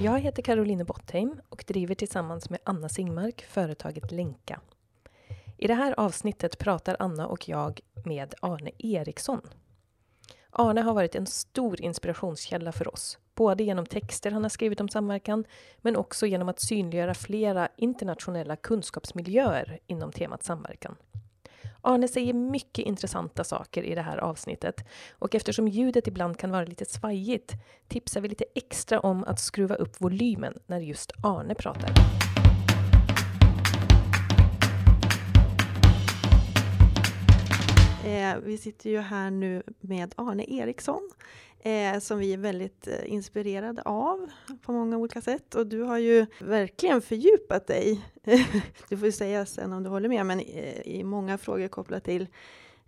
Jag heter Caroline Bottheim och driver tillsammans med Anna Singmark företaget Lenka. I det här avsnittet pratar Anna och jag med Arne Eriksson. Arne har varit en stor inspirationskälla för oss, både genom texter han har skrivit om samverkan, men också genom att synliggöra flera internationella kunskapsmiljöer inom temat samverkan. Arne säger mycket intressanta saker i det här avsnittet och eftersom ljudet ibland kan vara lite svajigt tipsar vi lite extra om att skruva upp volymen när just Arne pratar. Eh, vi sitter ju här nu med Arne Eriksson eh, som vi är väldigt eh, inspirerade av på många olika sätt. Och du har ju verkligen fördjupat dig, du får säga sen om du håller med, men eh, i många frågor kopplat till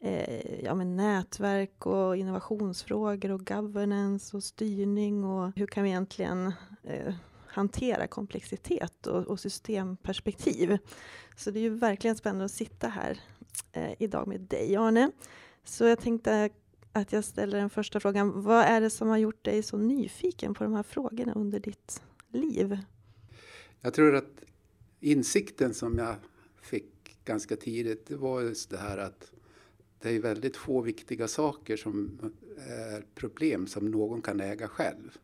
eh, ja, men nätverk och innovationsfrågor och governance och styrning och hur kan vi egentligen eh, hantera komplexitet och, och, systemperspektiv. Så det är ju verkligen spännande att sitta här eh, idag med dig, Arne. Så jag tänkte att jag ställer den första frågan. Vad är det som har gjort dig så nyfiken på de här frågorna under ditt liv? Jag tror att insikten som jag fick ganska tidigt, det var just det här att det är väldigt få viktiga saker som är problem som någon kan äga själv.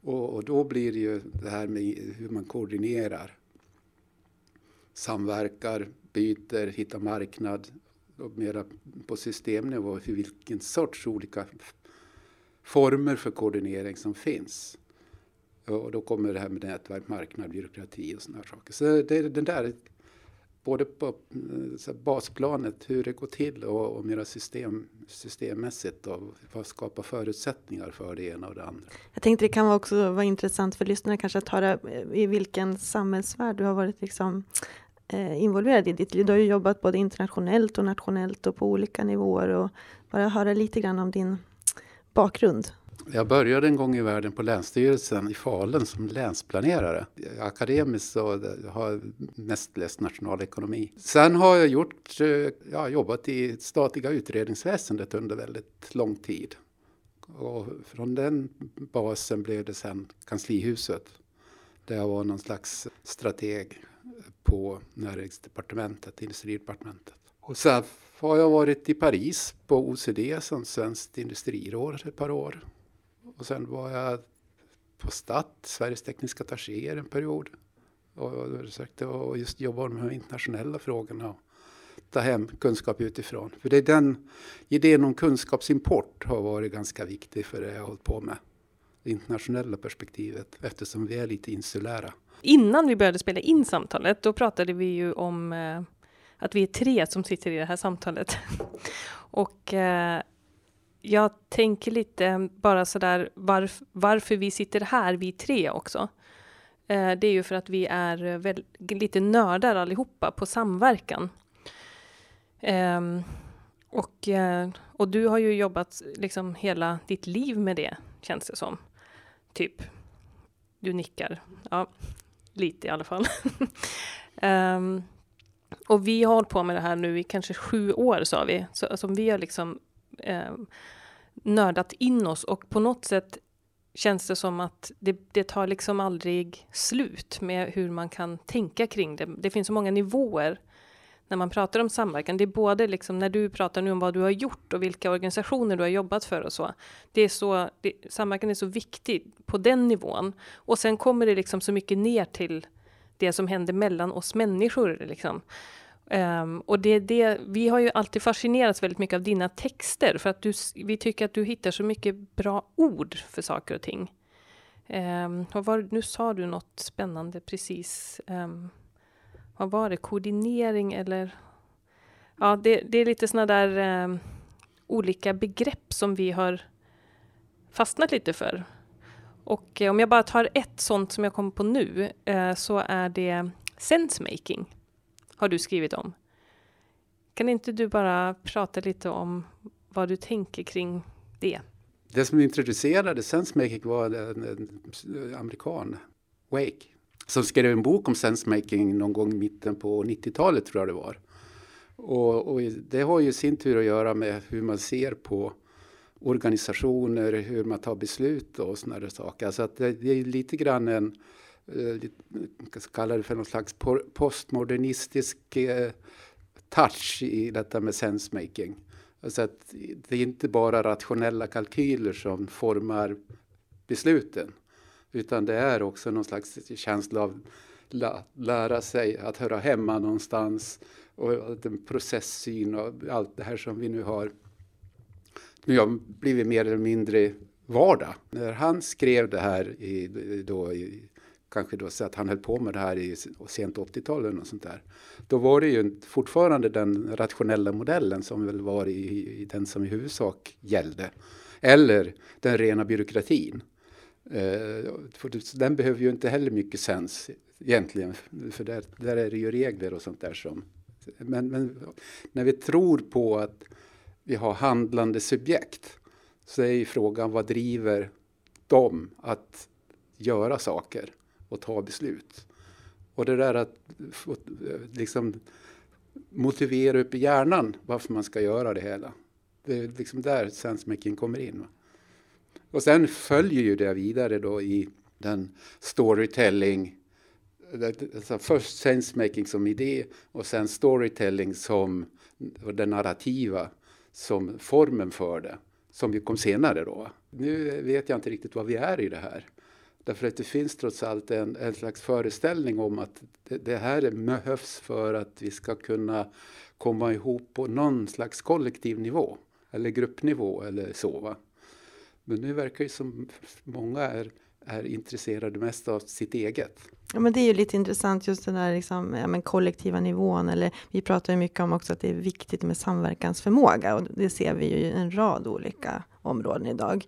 Och, och då blir det ju det här med hur man koordinerar, samverkar, byter, hittar marknad och mera på systemnivå hur vilken sorts olika former för koordinering som finns. Och då kommer det här med nätverk, marknad, byråkrati och sådana saker. Så det är den där, både på eh, basplanet, hur det går till och, och mera system, systemmässigt och vad skapar förutsättningar för det ena och det andra. Jag tänkte det kan också vara intressant för lyssnarna kanske att höra eh, i vilken samhällsvärld du har varit liksom Eh, involverad i ditt liv. Du har ju jobbat både internationellt och nationellt och på olika nivåer. Och bara höra lite grann om din bakgrund. Jag började en gång i världen på Länsstyrelsen i Falun som länsplanerare. Akademiskt så har jag mest läst nationalekonomi. Sen har jag gjort, eh, ja, jobbat i statliga utredningsväsendet under väldigt lång tid. Och från den basen blev det sen kanslihuset. Där jag var någon slags strateg på näringsdepartementet, industridepartementet. Och sen har jag varit i Paris på OCD som svenskt industriråd ett par år. Och sen var jag på STAT, Sveriges tekniska attachéer en period. Och försökte just jobba med de internationella frågorna och ta hem kunskap utifrån. För det är den idén om kunskapsimport har varit ganska viktig för det jag har hållit på med. Det internationella perspektivet eftersom vi är lite insulära. Innan vi började spela in samtalet, då pratade vi ju om eh, att vi är tre som sitter i det här samtalet. och eh, jag tänker lite bara sådär varf, varför vi sitter här, vi tre också. Eh, det är ju för att vi är väl, lite nördar allihopa på samverkan. Ehm, och, eh, och du har ju jobbat liksom hela ditt liv med det, känns det som. Typ. Du nickar. Ja, lite i alla fall. um, och vi har hållit på med det här nu i kanske sju år, sa vi. Så alltså, vi har liksom um, nördat in oss och på något sätt känns det som att det, det tar liksom aldrig slut med hur man kan tänka kring det. Det finns så många nivåer när man pratar om samverkan. Det är både liksom när du pratar nu om vad du har gjort och vilka organisationer du har jobbat för och så. Det är så det, samverkan är så viktig på den nivån. Och sen kommer det liksom så mycket ner till det som händer mellan oss människor. Liksom. Um, och det, det, vi har ju alltid fascinerats väldigt mycket av dina texter för att du, vi tycker att du hittar så mycket bra ord för saker och ting. Um, och var, nu sa du något spännande precis. Um, vad var det, koordinering eller ja, det, det är lite sådana där eh, olika begrepp som vi har fastnat lite för. Och eh, om jag bara tar ett sånt som jag kommer på nu eh, så är det sensemaking. Har du skrivit om. Kan inte du bara prata lite om vad du tänker kring det? Det som introducerade sensemaking var en, en amerikan, Wake, som skrev en bok om sensemaking någon gång i mitten på 90-talet tror jag det var. Och, och, det har ju sin tur att göra med hur man ser på organisationer, hur man tar beslut och sådana saker. Så att det, det är lite grann en, eh, jag ska kalla det för någon slags postmodernistisk eh, touch i detta med sensemaking. Alltså att det är inte bara rationella kalkyler som formar besluten. Utan det är också någon slags känsla av lä lära sig att höra hemma någonstans. Och en processsyn och allt det här som vi nu har nu har blivit mer eller mindre vardag. När han skrev det här i, då, i, kanske då så att han höll på med det här i sent 80-tal och sånt där. Då var det ju fortfarande den rationella modellen som väl var i, i den som i huvudsak gällde. Eller den rena byråkratin. Eh, för den behöver ju inte heller mycket sens egentligen. För där, där är det ju regler och sånt där som... Men, men när vi tror på att vi har handlande subjekt så är ju frågan vad driver dem att göra saker och ta beslut. Och det där att eh, liksom motivera upp i hjärnan varför man ska göra det hela. Det är liksom där sensemaking kommer in. Och sen följer ju det vidare då i den storytelling alltså först sensemaking som idé och sen storytelling som det narrativa som formen för det, som ju kom senare då. Nu vet jag inte riktigt vad vi är i det här. Därför att det finns trots allt en, en slags föreställning om att det, det här behövs för att vi ska kunna komma ihop på någon slags kollektiv nivå. Eller gruppnivå eller så. Va? Men nu verkar det som många är, är intresserade mest av sitt eget. Ja, men det är ju lite intressant just den där liksom, ja, men kollektiva nivån. Eller, vi pratar ju mycket om också att det är viktigt med samverkansförmåga och det ser vi ju i en rad olika områden idag.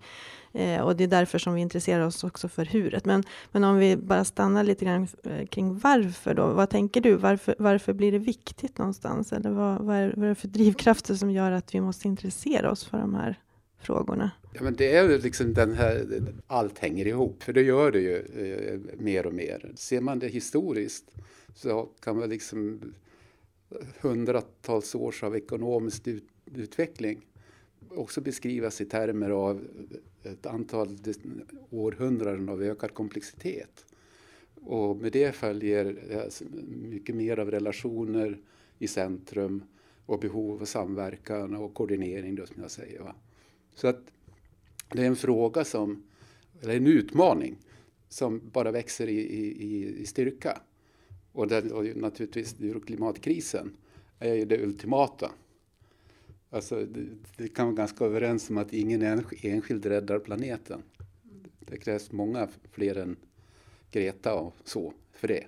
Eh, och det är därför som vi intresserar oss också för huret. Men, men om vi bara stannar lite grann eh, kring varför då. Vad tänker du? Varför, varför blir det viktigt någonstans? Eller vad, vad, är, vad är det för drivkrafter som gör att vi måste intressera oss för de här frågorna? Ja, men det är liksom den här, allt hänger ihop, för det gör det ju eh, mer och mer. Ser man det historiskt så kan man liksom eh, hundratals års av ekonomisk ut, utveckling också beskrivas i termer av ett antal århundraden av ökad komplexitet. Och med det följer eh, mycket mer av relationer i centrum och behov av samverkan och koordinering då som jag säger. Va? Så att det är en fråga som, eller en utmaning som bara växer i, i, i styrka. Och, det, och naturligtvis klimatkrisen är ju det ultimata. Alltså, det, det kan vara ganska överens om att ingen enskild räddar planeten. Det krävs många fler än Greta och så för det.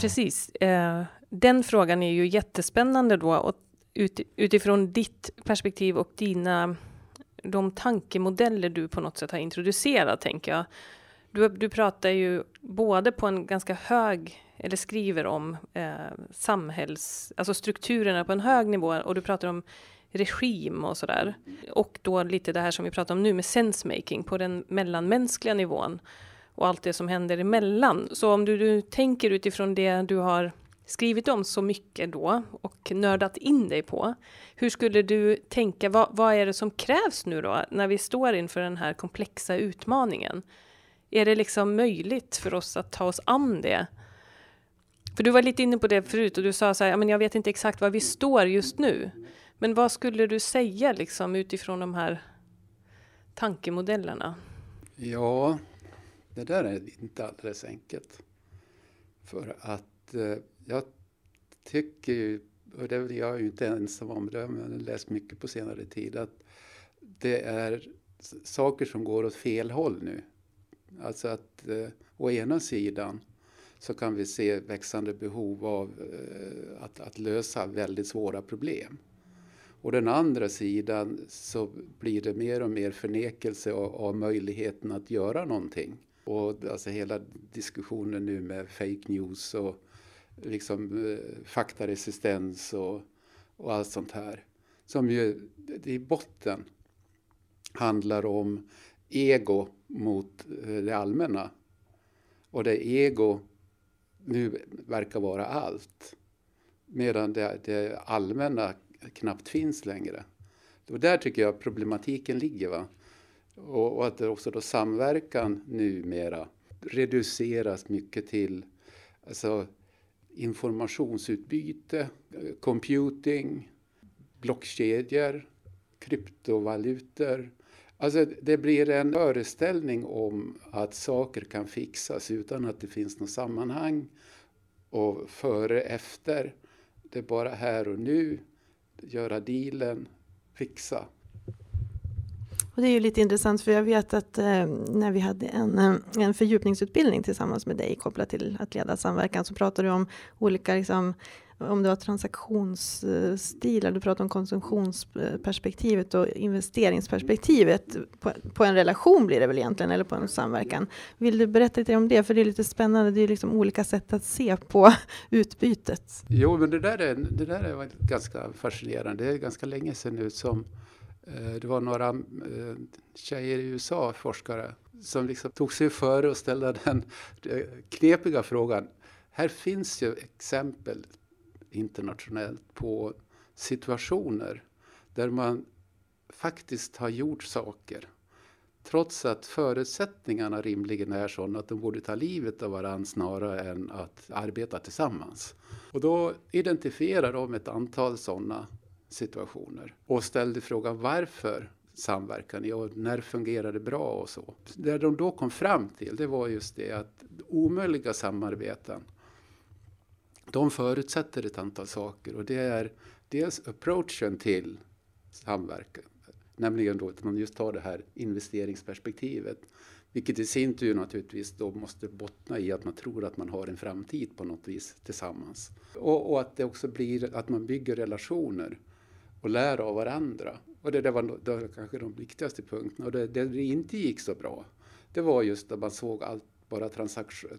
Precis. Eh, den frågan är ju jättespännande då och ut, utifrån ditt perspektiv och dina de tankemodeller du på något sätt har introducerat, tänker jag. Du, du pratar ju både på en ganska hög, eller skriver om eh, samhälls, alltså strukturerna på en hög nivå och du pratar om regim och sådär. Och då lite det här som vi pratar om nu med sensemaking på den mellanmänskliga nivån och allt det som händer emellan. Så om du, du tänker utifrån det du har skrivit om så mycket då och nördat in dig på. Hur skulle du tänka, vad, vad, är det som krävs nu då när vi står inför den här komplexa utmaningen? Är det liksom möjligt för oss att ta oss an det? För du var lite inne på det förut och du sa så här, men jag vet inte exakt var vi står just nu. Men vad skulle du säga liksom utifrån de här tankemodellerna? Ja, det där är inte alldeles enkelt. För att eh, jag tycker ju, och det är jag är ju inte ensam om, det har jag läst mycket på senare tid, att det är saker som går åt fel håll nu. Alltså att eh, å ena sidan så kan vi se växande behov av eh, att, att lösa väldigt svåra problem. Och den andra sidan så blir det mer och mer förnekelse av, av möjligheten att göra någonting. Och alltså hela diskussionen nu med fake news och liksom eh, faktaresistens och, och allt sånt här. Som ju i botten handlar om ego mot eh, det allmänna. Och det ego nu verkar vara allt. Medan det, det allmänna knappt finns längre. Och där tycker jag problematiken ligger. Va? Och, och att också då samverkan numera reduceras mycket till alltså, informationsutbyte, computing, blockkedjor, kryptovalutor. Alltså det blir en föreställning om att saker kan fixas utan att det finns något sammanhang och före, efter. Det är bara här och nu, göra dealen, fixa. Och det är ju lite intressant för jag vet att eh, när vi hade en, eh, en fördjupningsutbildning tillsammans med dig kopplat till att leda samverkan så pratade du om olika liksom, om det var transaktionsstilar, du pratade om konsumtionsperspektivet och investeringsperspektivet på, på, en relation blir det väl egentligen, eller på en samverkan. Vill du berätta lite om det? För det är lite spännande, det är liksom olika sätt att se på utbytet. Jo, men det där är, det där är ganska fascinerande. Det är ganska länge sedan nu som eh, Eh, det var några eh, tjejer i USA, forskare, som liksom tog sig före och ställde den eh, knepiga frågan. Här finns ju exempel internationellt på situationer där man faktiskt har gjort saker trots att förutsättningarna rimligen är sådana att de borde ta livet av varandra snarare än att arbeta tillsammans. Och då identifierar de ett antal sådana situationer och ställde frågan varför samverkar ni och när fungerar det bra och så. Det de då kom fram till det var just det att omöjliga samarbeten de förutsätter ett antal saker och det är dels approachen till samverkan, nämligen då att man just tar det här investeringsperspektivet, vilket i sin tur naturligtvis då måste bottna i att man tror att man har en framtid på något vis tillsammans. Och, och att det också blir att man bygger relationer och lär av varandra. Och det, det var, det var kanske de viktigaste punkterna. Och det, det inte gick så bra, det var just att man såg allt bara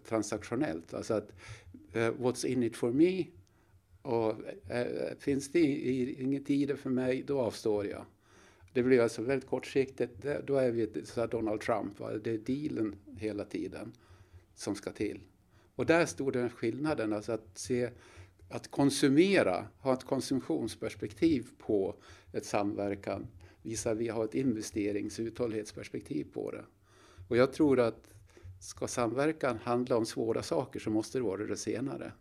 transaktionellt. Alltså att uh, what's in it for me? Och uh, finns det inget i det för mig, då avstår jag. Det blir alltså väldigt kortsiktigt. Det, då är vi så Donald Trump. Va? Det är dealen hela tiden som ska till. Och där stod den skillnaden, alltså att se att konsumera, ha ett konsumtionsperspektiv på ett samverkan visar vi har ett investerings och uthållighetsperspektiv på det. Och jag tror att Ska samverkan handla om svåra saker så måste det vara det senare.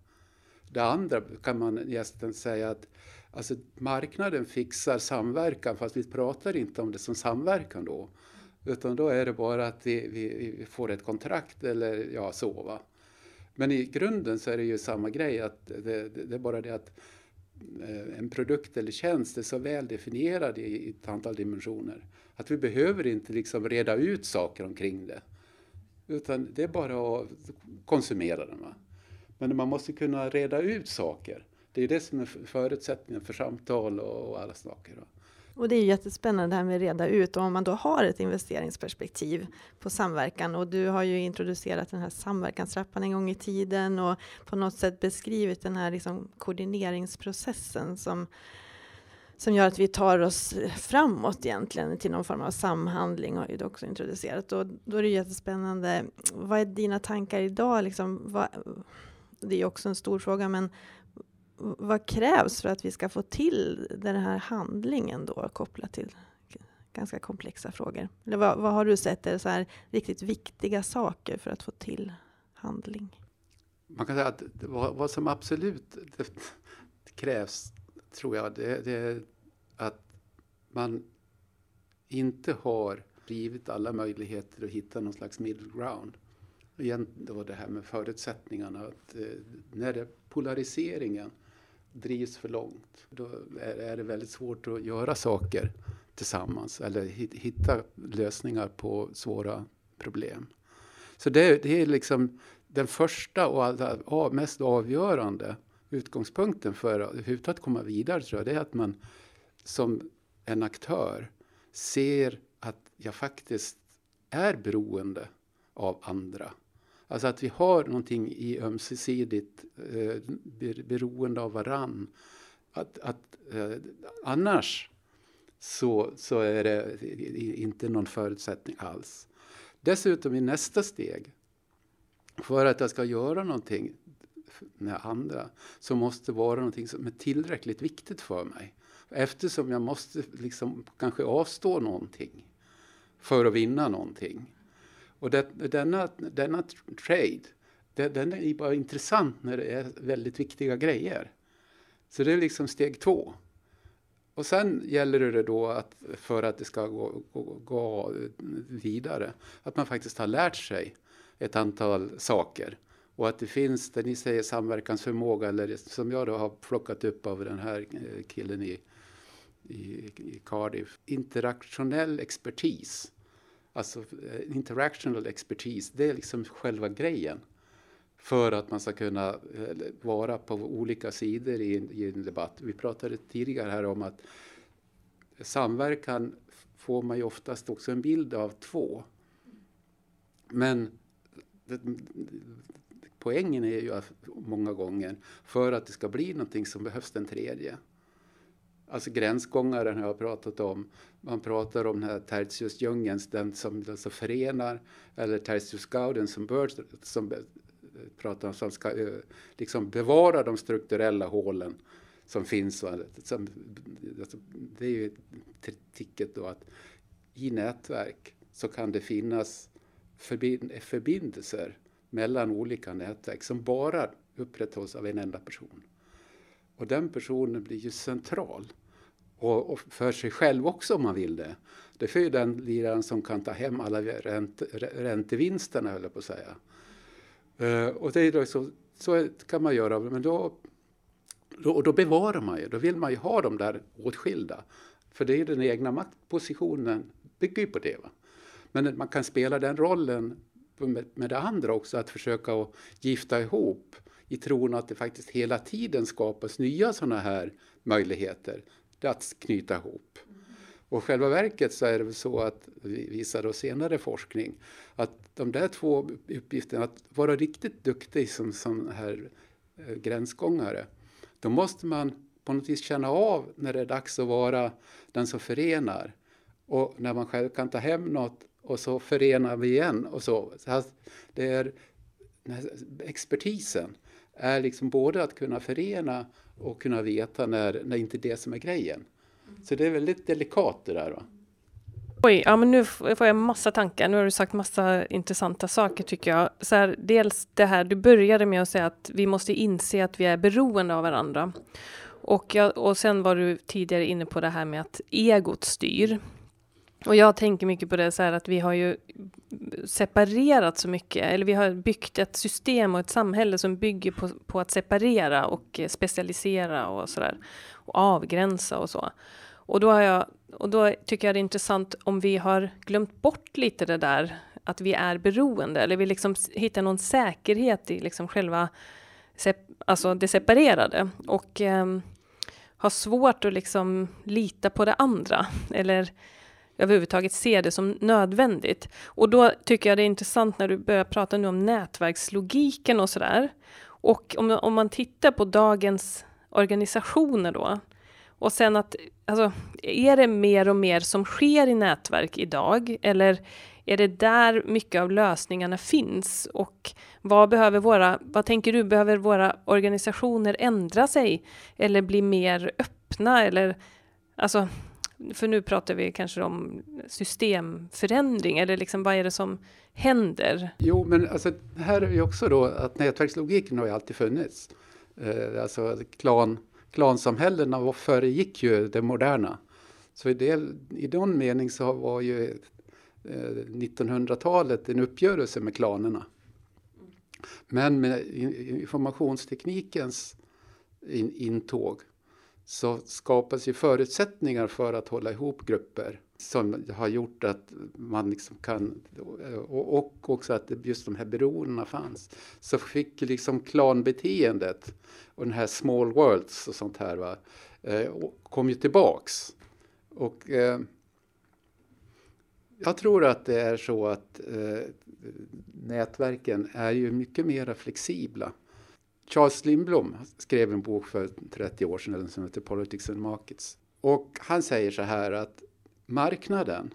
Det andra kan man nästan säga att alltså, marknaden fixar samverkan fast vi pratar inte om det som samverkan då. Utan då är det bara att vi, vi, vi får ett kontrakt eller ja, så. Va? Men i grunden så är det ju samma grej. att Det, det, det är bara det att eh, en produkt eller tjänst är så väl definierad i ett antal dimensioner att vi behöver inte liksom reda ut saker omkring det. Utan det är bara att konsumera den. Va? Men man måste kunna reda ut saker. Det är det som är förutsättningen för samtal och alla saker. Va? Och det är jättespännande det här med att reda ut och om man då har ett investeringsperspektiv på samverkan och du har ju introducerat den här samverkanstrappan en gång i tiden och på något sätt beskrivit den här liksom koordineringsprocessen som som gör att vi tar oss framåt egentligen till någon form av samhandling har ju du också introducerat. Och då är det jättespännande. Vad är dina tankar idag? Liksom, vad, det är också en stor fråga, men vad krävs för att vi ska få till den här handlingen då kopplat till ganska komplexa frågor? Eller vad, vad har du sett är så här riktigt viktiga saker för att få till handling? Man kan säga att vad, vad som absolut krävs tror jag, det, det är att man inte har rivit alla möjligheter att hitta någon slags middle ground. Igen då det här med förutsättningarna. Att, eh, när det, polariseringen drivs för långt, då är, är, det väldigt svårt att göra saker tillsammans eller hitta lösningar på svåra problem. Så det, det är liksom den första och allra, mest avgörande utgångspunkten för att överhuvudtaget komma vidare tror jag, det är att man som en aktör ser att jag faktiskt är beroende av andra. Alltså att vi har någonting i ömsesidigt eh, beroende av varann. Att, att eh, annars så, så är det inte någon förutsättning alls. Dessutom i nästa steg, för att jag ska göra någonting med andra, så måste det vara någonting som är tillräckligt viktigt för mig. Eftersom jag måste liksom kanske avstå någonting för att vinna någonting. Och det, denna, denna trade, det, den är bara intressant när det är väldigt viktiga grejer. Så det är liksom steg två. Och sen gäller det då att för att det ska gå, gå, gå vidare, att man faktiskt har lärt sig ett antal saker. Och att det finns, det ni säger samverkansförmåga, eller som jag då har plockat upp av den här eh, killen i, i, i Cardiff, interaktionell expertis. Alltså eh, interactional expertis, det är liksom själva grejen för att man ska kunna eh, vara på olika sidor i en, i en debatt. Vi pratade tidigare här om att samverkan får man ju oftast också en bild av två. Men det, poängen är ju att många gånger för att det ska bli någonting som behövs den tredje. Alltså gränsgångaren har jag pratat om. Man pratar om den här tertiusdjungeln, den som alltså förenar, eller tertius gauden som, bör, som pratar om som ska liksom bevara de strukturella hålen som finns. Som, alltså, det är ju ticket då att i nätverk så kan det finnas förbindelser mellan olika nätverk som bara upprätthålls av en enda person. Och den personen blir ju central. Och, och för sig själv också om man vill det. Det är ju den liraren som kan ta hem alla ränt, räntevinsterna, höll jag på att säga. Uh, och det är då så, så kan man göra, men då, då, och då bevarar man ju, då vill man ju ha dem där åtskilda. För det är den egna maktpositionen, bygger ju på det. Va? Men man kan spela den rollen med, med det andra också, att försöka att gifta ihop i tron att det faktiskt hela tiden skapas nya sådana här möjligheter att knyta ihop. Och själva verket så är det väl så att, visar då senare forskning, att de där två uppgifterna, att vara riktigt duktig som som här eh, gränsgångare, då måste man på något vis känna av när det är dags att vara den som förenar. Och när man själv kan ta hem något och så förenar vi igen och så. så det är expertisen är liksom både att kunna förena och kunna veta när, när inte det som är grejen. Så det är väldigt delikat det där. Va? Oj, ja men nu får jag massa tankar. Nu har du sagt massa intressanta saker tycker jag. Så här, dels det här, du började med att säga att vi måste inse att vi är beroende av varandra. Och, jag, och sen var du tidigare inne på det här med att egot styr. Och jag tänker mycket på det så här att vi har ju separerat så mycket, eller vi har byggt ett system och ett samhälle som bygger på, på att separera och specialisera och sådär. Och avgränsa och så. Och då, har jag, och då tycker jag det är intressant om vi har glömt bort lite det där att vi är beroende, eller vi liksom hittar någon säkerhet i liksom själva alltså det separerade. Och eh, har svårt att liksom lita på det andra, eller överhuvudtaget ser det som nödvändigt. Och då tycker jag det är intressant när du börjar prata nu om nätverkslogiken och sådär. Och om, om man tittar på dagens organisationer då, och sen att, alltså, är det mer och mer som sker i nätverk idag? Eller är det där mycket av lösningarna finns? Och vad behöver våra, vad tänker du, behöver våra organisationer ändra sig? Eller bli mer öppna? Eller, alltså, för nu pratar vi kanske om systemförändring, eller liksom vad är det som händer? Jo, men alltså, här är ju också då att nätverkslogiken har ju alltid funnits. Eh, alltså klan, klansamhällena föregick ju det moderna. Så i, det, i den mening så var ju eh, 1900-talet en uppgörelse med klanerna. Men med informationsteknikens in, intåg så skapas ju förutsättningar för att hålla ihop grupper som har gjort att man liksom kan, och också att just de här beroendena fanns. Så fick liksom klanbeteendet och den här small worlds och sånt här va, eh, kom ju tillbaks. Och eh, jag tror att det är så att eh, nätverken är ju mycket mer flexibla. Charles Lindblom skrev en bok för 30 år sedan som heter Politics and Markets. Och han säger så här att marknaden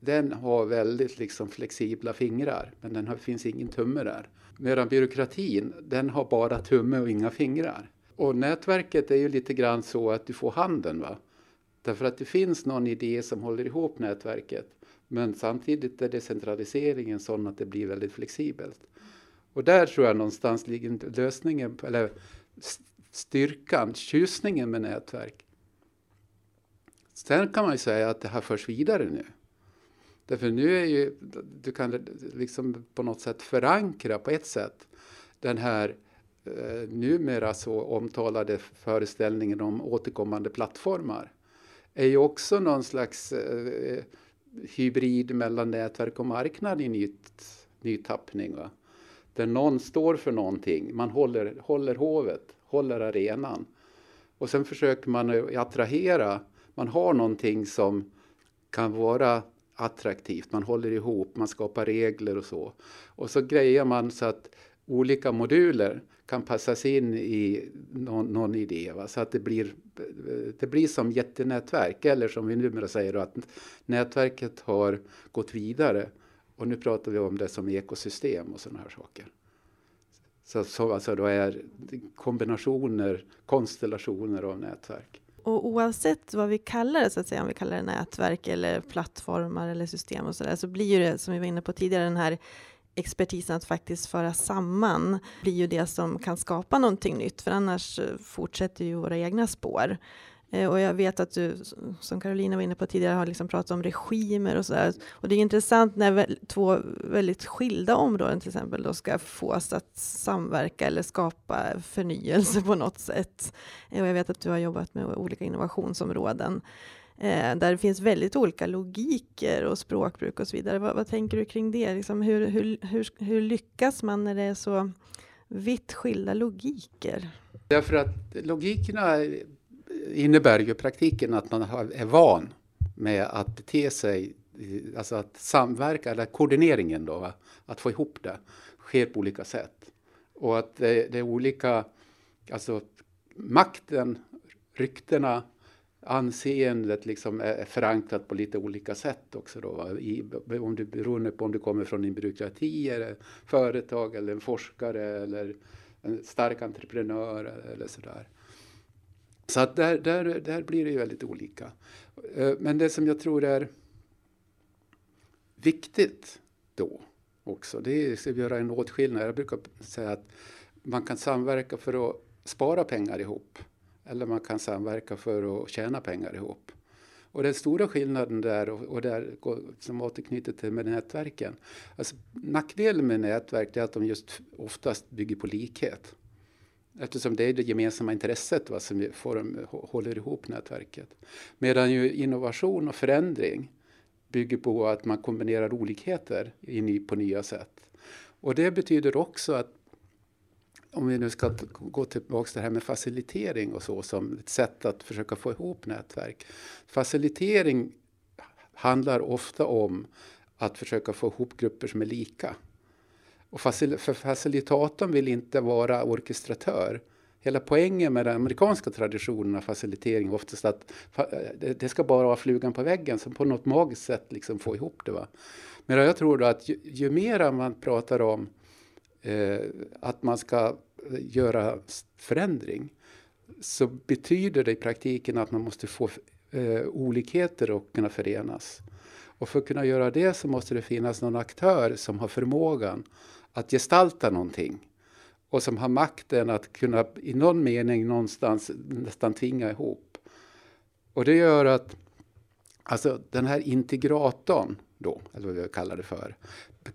den har väldigt liksom flexibla fingrar, men den har, finns ingen tumme där. Medan byråkratin, den har bara tumme och inga fingrar. Och nätverket är ju lite grann så att du får handen. Va? Därför att det finns någon idé som håller ihop nätverket. Men samtidigt är decentraliseringen sån att det blir väldigt flexibelt. Och där tror jag någonstans ligger lösningen, eller styrkan, tjusningen med nätverk. Sen kan man ju säga att det här förs vidare nu. Därför nu är ju, du kan liksom på något sätt förankra på ett sätt den här eh, numera så omtalade föreställningen om återkommande plattformar. är ju också någon slags eh, hybrid mellan nätverk och marknad i nytt, ny tappning. Va? Där någon står för någonting, man håller, håller hovet, håller arenan. Och sen försöker man attrahera man har någonting som kan vara attraktivt. Man håller ihop, man skapar regler och så. Och så grejer man så att olika moduler kan passas in i någon, någon idé. Va? Så att det blir, det blir som jättenätverk. Eller som vi numera säger då, att nätverket har gått vidare. Och nu pratar vi om det som ekosystem och sådana här saker. Så, så alltså då är kombinationer, konstellationer av nätverk. Och oavsett vad vi kallar det, så att säga, om vi kallar det nätverk eller plattformar eller system och så där, så blir ju det, som vi var inne på tidigare, den här expertisen att faktiskt föra samman blir ju det som kan skapa någonting nytt, för annars eh, fortsätter ju våra egna spår. Eh, och jag vet att du, som Carolina var inne på tidigare, har liksom pratat om regimer och sådär. Och det är intressant när två väldigt skilda områden till exempel då ska fås att samverka eller skapa förnyelse på något sätt. Eh, och jag vet att du har jobbat med olika innovationsområden eh, där det finns väldigt olika logiker och språkbruk och så vidare. Vad, vad tänker du kring det? Liksom hur, hur, hur, hur lyckas man när det är så vitt skilda logiker? Därför att logikerna innebär ju i praktiken att man är van med att bete sig, alltså att samverka, eller koordineringen då, att få ihop det, sker på olika sätt. Och att det, det är olika, alltså makten, ryktena, anseendet liksom är förankrat på lite olika sätt också då. I, om du, beroende på om du kommer från en byråkrati, eller företag eller en forskare eller en stark entreprenör eller sådär. Så att där, där, där blir det ju väldigt olika. Eh, men det som jag tror är viktigt då också, det är att göra en åtskillnad. Jag brukar säga att man kan samverka för att spara pengar ihop. Eller man kan samverka för att tjäna pengar ihop. Och den stora skillnaden där, och där som återknyter till med nätverken. Alltså, nackdelen med nätverk är att de just oftast bygger på likhet. Eftersom det är det gemensamma intresset va, som får, håller ihop nätverket. Medan ju innovation och förändring bygger på att man kombinerar olikheter i, på nya sätt. Och det betyder också att om vi nu ska gå tillbaka till det här med facilitering och så som ett sätt att försöka få ihop nätverk. Facilitering handlar ofta om att försöka få ihop grupper som är lika. Och facil för facilitatorn vill inte vara orkestratör. Hela poängen med den amerikanska traditionen av facilitering är oftast att det ska bara vara flugan på väggen som på något magiskt sätt liksom får ihop det. Va? Men jag tror då att ju, ju mera man pratar om eh, att man ska eh, göra förändring så betyder det i praktiken att man måste få eh, olikheter att kunna förenas. Och för att kunna göra det så måste det finnas någon aktör som har förmågan att gestalta någonting och som har makten att kunna i någon mening någonstans nästan tvinga ihop. Och det gör att alltså, den här integratorn då, eller vad vi kallar det för,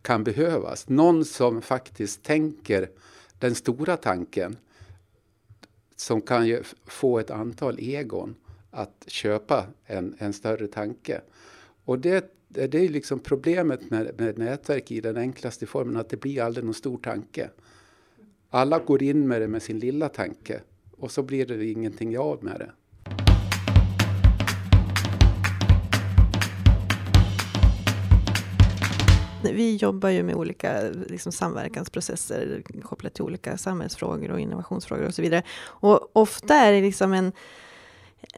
kan behövas. Någon som faktiskt tänker den stora tanken som kan ju få ett antal egon att köpa en, en större tanke. Och det, det är liksom problemet med, med nätverk i den enklaste formen, att det blir aldrig någon stor tanke. Alla går in med det med sin lilla tanke och så blir det ingenting av med det. Vi jobbar ju med olika liksom, samverkansprocesser kopplat till olika samhällsfrågor och innovationsfrågor och så vidare. Och ofta är det liksom en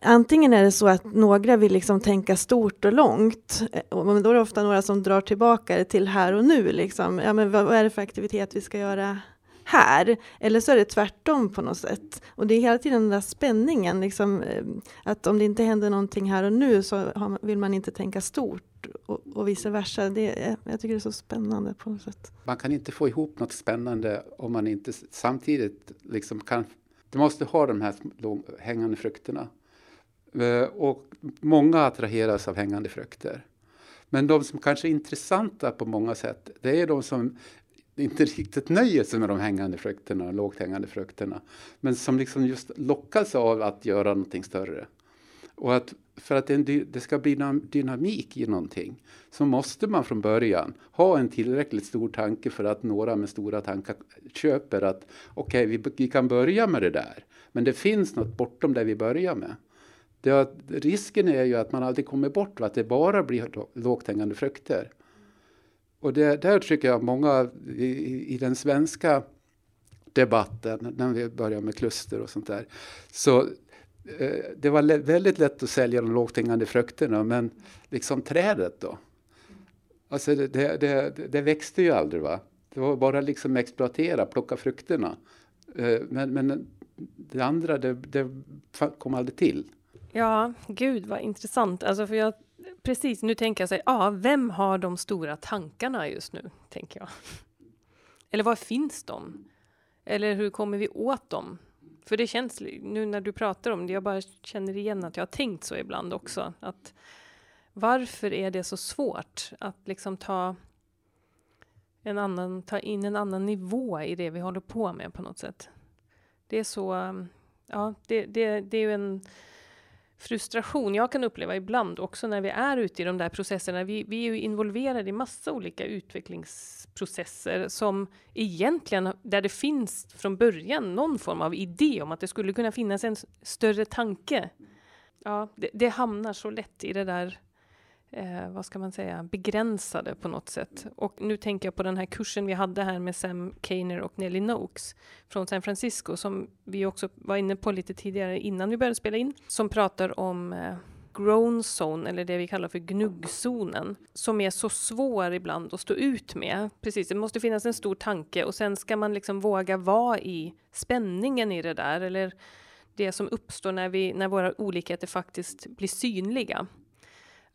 Antingen är det så att några vill liksom tänka stort och långt. Eh, och då är det ofta några som drar tillbaka det till här och nu. Liksom. Ja, men vad är det för aktivitet vi ska göra här. Eller så är det tvärtom på något sätt. Och det är hela tiden den där spänningen. Liksom, eh, att om det inte händer någonting här och nu så vill man inte tänka stort. Och, och vice versa. Det är, jag tycker det är så spännande på något sätt. Man kan inte få ihop något spännande om man inte samtidigt liksom kan... Du måste ha de här hängande frukterna. Eh, och många attraheras av hängande frukter. Men de som kanske är intressanta på många sätt, det är de som inte riktigt nöjer sig med de hängande frukterna, lågt hängande frukterna. Men som liksom just lockas av att göra någonting större. Och att för att det ska bli dynamik i någonting så måste man från början ha en tillräckligt stor tanke för att några med stora tankar köper att okej, okay, vi, vi, kan börja med det där. Men det finns något bortom det vi börjar med. Det, risken är ju att man aldrig kommer bort, att det bara blir lågt hängande frukter. Och det, där tycker jag många i, i, den svenska debatten, när vi börjar med kluster och sånt där, så eh, det var lä väldigt lätt att sälja de lågt hängande frukterna, men liksom trädet då? Alltså det, det, det, det växte ju aldrig va? Det var bara liksom exploatera, plocka frukterna. Eh, men, men det andra, det, det kom aldrig till. Ja, gud vad intressant. Alltså för jag precis, nu tänker jag så här, ja, vem har de stora tankarna just nu, tänker jag. Eller var finns de? Eller hur kommer vi åt dem? För det känns, nu när du pratar om det, jag bara känner igen att jag har tänkt så ibland också. Att varför är det så svårt att liksom ta en annan, ta in en annan nivå i det vi håller på med på något sätt? Det är så, ja, det, det, det är ju en frustration jag kan uppleva ibland också när vi är ute i de där processerna. Vi, vi är ju involverade i massa olika utvecklingsprocesser som egentligen, där det finns från början någon form av idé om att det skulle kunna finnas en större tanke. Ja, det, det hamnar så lätt i det där eh, vad ska man säga, begränsade på något sätt. Och nu tänker jag på den här kursen vi hade här med Sam Kainer och Nelly Noakes från San Francisco som vi också var inne på lite tidigare innan vi började spela in, som pratar om eh, grown zone, eller det vi kallar för gnuggzonen, som är så svår ibland att stå ut med. Precis, det måste finnas en stor tanke och sen ska man liksom våga vara i spänningen i det där, eller det som uppstår när, vi, när våra olikheter faktiskt blir synliga.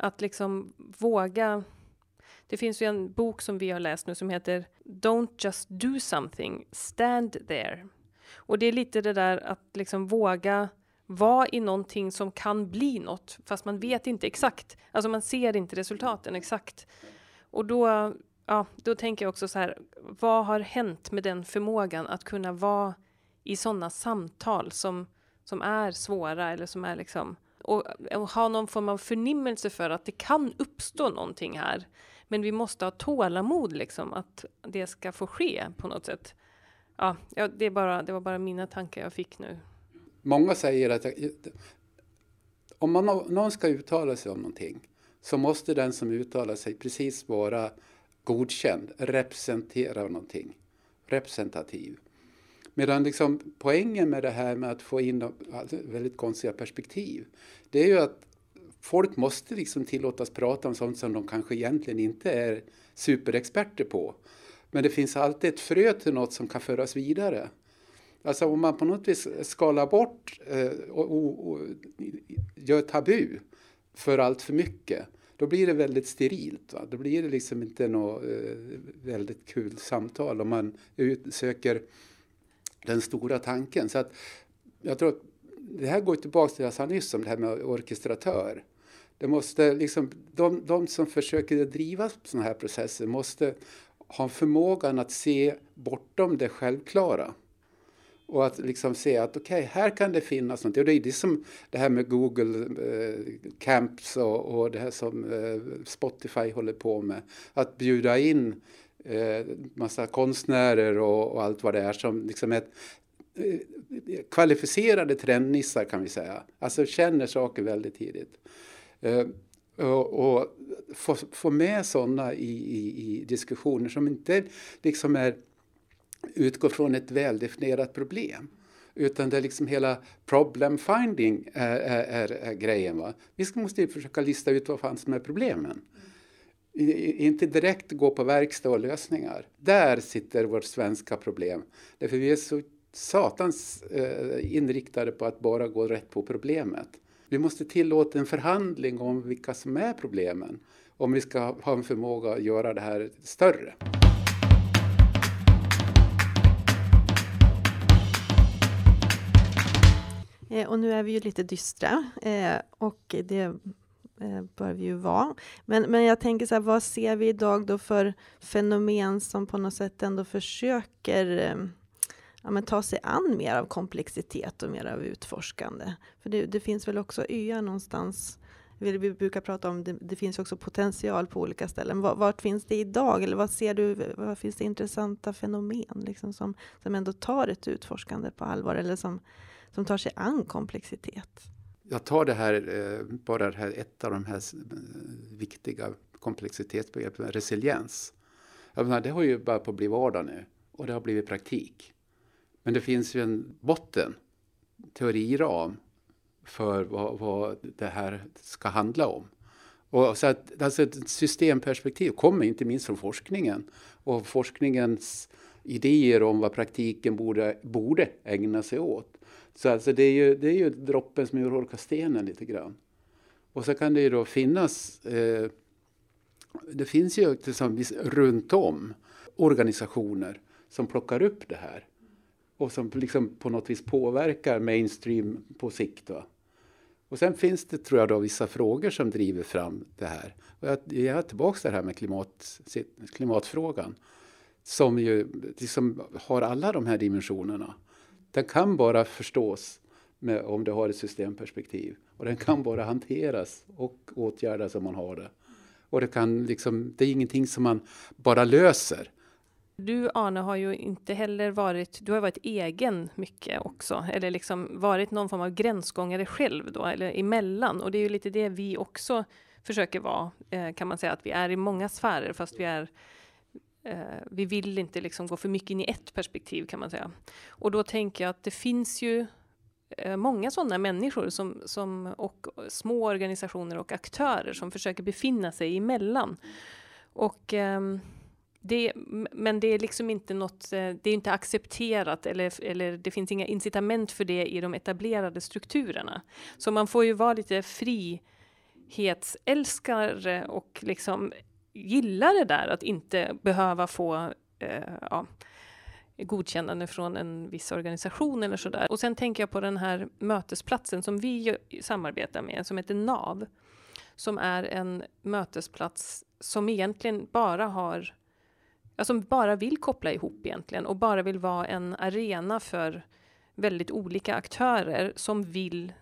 Att liksom våga det finns ju en bok som vi har läst nu som heter Don't just do something, stand there. Och det är lite det där att liksom våga vara i någonting som kan bli något, fast man vet inte exakt. Alltså man ser inte resultaten exakt. Och då, ja, då tänker jag också så här, vad har hänt med den förmågan att kunna vara i sådana samtal som, som är svåra eller som är liksom och, och ha någon form av förnimmelse för att det kan uppstå någonting här. Men vi måste ha tålamod liksom att det ska få ske på något sätt. Ja, ja det, är bara, det var bara mina tankar jag fick nu. Många säger att jag, om man, någon ska uttala sig om någonting så måste den som uttalar sig precis vara godkänd, representera någonting, representativ. Medan liksom poängen med det här med att få in alltså, väldigt konstiga perspektiv, det är ju att folk måste liksom tillåtas prata om sånt som de kanske egentligen inte är superexperter på. Men det finns alltid ett frö till något som kan föras vidare. Alltså om man på något vis skalar bort eh, och, och, och, gör tabu för allt för mycket, då blir det väldigt sterilt. Va? Då blir det liksom inte något eh, väldigt kul samtal om man söker den stora tanken. Så att jag tror att det här går tillbaka till det jag sa nyss om det här med orkestratör. Det måste liksom, de, de som försöker driva sådana här processer måste ha förmågan att se bortom det självklara. Och att liksom se att okej, okay, här kan det finnas något. Och det är det som det här med Google eh, Camps och, och, det här som eh, Spotify håller på med. Att bjuda in eh, massa konstnärer och, och, allt vad det är som liksom ett eh, kvalificerade trendnissar kan vi säga. Alltså känner saker väldigt tidigt. Eh, och, och få, få med sådana i, i, i diskussioner som inte liksom är utgår från ett väldefinierat problem. Utan det är liksom hela problem finding är, är, är grejen. Va? Vi måste ju försöka lista ut vad fan som är problemen. Inte direkt gå på verkstad och lösningar. Där sitter vårt svenska problem. Därför vi är så satans eh, inriktade på att bara gå rätt på problemet. Vi måste tillåta en förhandling om vilka som är problemen. Om vi ska ha en förmåga att göra det här större. Eh, och nu är vi ju lite dystra eh, och det eh, bör vi ju vara. Men, men jag tänker så här, vad ser vi idag då för fenomen som på något sätt ändå försöker eh, ja, men ta sig an mer av komplexitet och mer av utforskande? För det, det finns väl också öar någonstans vi brukar prata om det, det finns också potential på olika ställen. Vart, finns det idag? Eller vad ser du, vad finns det intressanta fenomen liksom som, som ändå tar ett utforskande på allvar? Eller som, som tar sig an komplexitet. Jag tar det här, eh, bara det här, ett av de här eh, viktiga komplexitetsbegreppen, resiliens. Jag menar, det har ju börjat på att bli vardag nu och det har blivit praktik. Men det finns ju en botten, teoriram, för vad, vad det här ska handla om. Och så att, alltså ett systemperspektiv kommer inte minst från forskningen och forskningens idéer om vad praktiken borde, borde ägna sig åt. Så alltså det är ju, det är ju droppen som urholkar stenen lite grann. Och så kan det ju då finnas, eh, det finns ju tillsammans runt om organisationer som plockar upp det här. Och som liksom på något vis påverkar mainstream på sikt. Va? Och sen finns det, tror jag, då, vissa frågor som driver fram det här. Och jag, jag är tillbaka till det här med klimat, klimatfrågan. Som ju liksom har alla de här dimensionerna. Den kan bara förstås med, om du har ett systemperspektiv. Och den kan bara hanteras och åtgärdas om man har det. Och det, kan liksom, det är ingenting som man bara löser. Du Arne har ju inte heller varit, du har varit egen mycket också, eller liksom varit någon form av gränsgångare själv då, eller emellan. Och det är ju lite det vi också försöker vara, eh, kan man säga, att vi är i många sfärer, fast vi är Eh, vi vill inte liksom gå för mycket in i ett perspektiv kan man säga. Och då tänker jag att det finns ju eh, många sådana människor som, som, och små organisationer och aktörer som försöker befinna sig emellan. Och, eh, det, men det är liksom inte något, eh, det är inte accepterat eller, eller det finns inga incitament för det i de etablerade strukturerna. Så man får ju vara lite frihetsälskare och liksom gillar det där att inte behöva få eh, ja, godkännande från en viss organisation eller sådär. Och sen tänker jag på den här mötesplatsen som vi samarbetar med, som heter NAV, som är en mötesplats som egentligen bara har som bara vill koppla ihop egentligen och bara vill vara en arena för väldigt olika aktörer som vill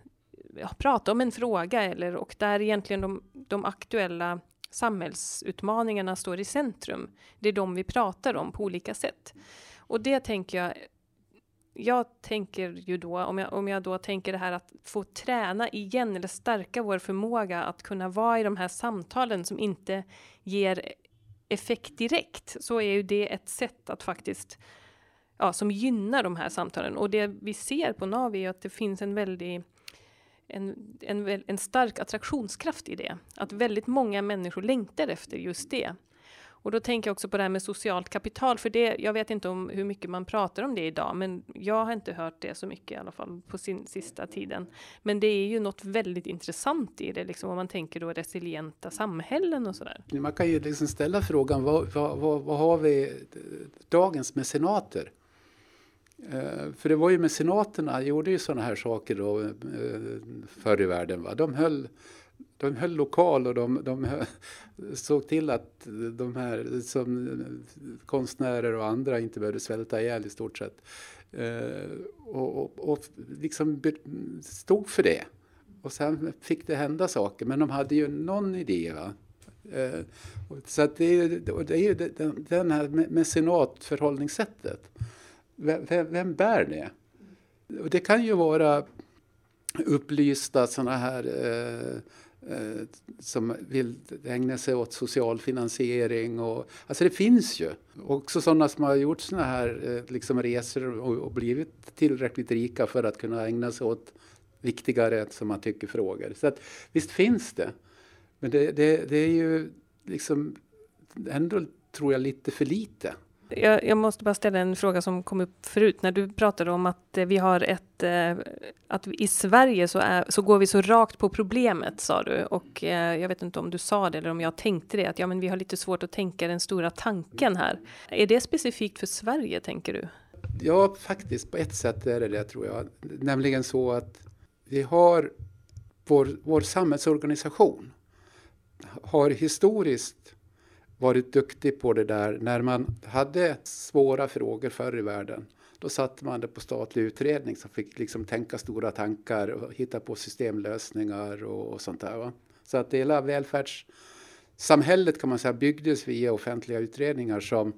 ja, prata om en fråga eller och där egentligen de, de aktuella samhällsutmaningarna står i centrum. Det är de vi pratar om på olika sätt. Och det tänker jag jag tänker ju då, om jag, om jag då tänker det här att få träna igen eller stärka vår förmåga att kunna vara i de här samtalen som inte ger effekt direkt, så är ju det ett sätt att faktiskt, ja, som gynnar de här samtalen. Och det vi ser på NAV är att det finns en väldig en, en, en stark attraktionskraft i det. Att väldigt många människor längtar efter just det. Och då tänker jag också på det här med socialt kapital, för det, jag vet inte om hur mycket man pratar om det idag, men jag har inte hört det så mycket i alla fall på sin sista tiden. Men det är ju något väldigt intressant i det, liksom om man tänker då resilienta samhällen och sådär. Man kan ju liksom ställa frågan, vad, vad, vad, vad har vi dagens mecenater? Eh, för det var ju mecenaterna gjorde ju sådana här saker då eh, förr i världen. Va? De höll de höll lokal och de, de såg till att de här som konstnärer och andra inte behövde svälta ihjäl i stort sett. Eh, och, och, och liksom stod för det. Och sen fick det hända saker, men de hade ju någon idé. Va? Så att det är, det är ju den här mecenatförhållningssättet. Vem, vem bär det? Och det kan ju vara upplysta sådana här eh, eh, som vill ägna sig åt social finansiering. Och, alltså det finns ju. Också sådana som har gjort sådana här eh, liksom resor och, och, blivit tillräckligt rika för att kunna ägna sig åt viktigare, som man tycker, frågor. Så att, visst finns det. Men det, det, det är ju liksom ändå, tror jag, lite för lite. Jag, jag, måste bara ställa en fråga som kom upp förut när du pratade om att eh, vi har ett, eh, att i Sverige så, är, så går vi så rakt på problemet sa du och eh, jag vet inte om du sa det eller om jag tänkte det att ja, men vi har lite svårt att tänka den stora tanken här. Är det specifikt för Sverige tänker du? Ja, faktiskt på ett sätt är det det tror jag. Nämligen så att vi har vår, vår samhällsorganisation har historiskt varit duktig på det där. När man hade svåra frågor förr i världen då satte man det på statlig utredning som fick liksom tänka stora tankar och hitta på systemlösningar och, och sånt där. Va? Så att hela välfärdssamhället kan man säga byggdes via offentliga utredningar som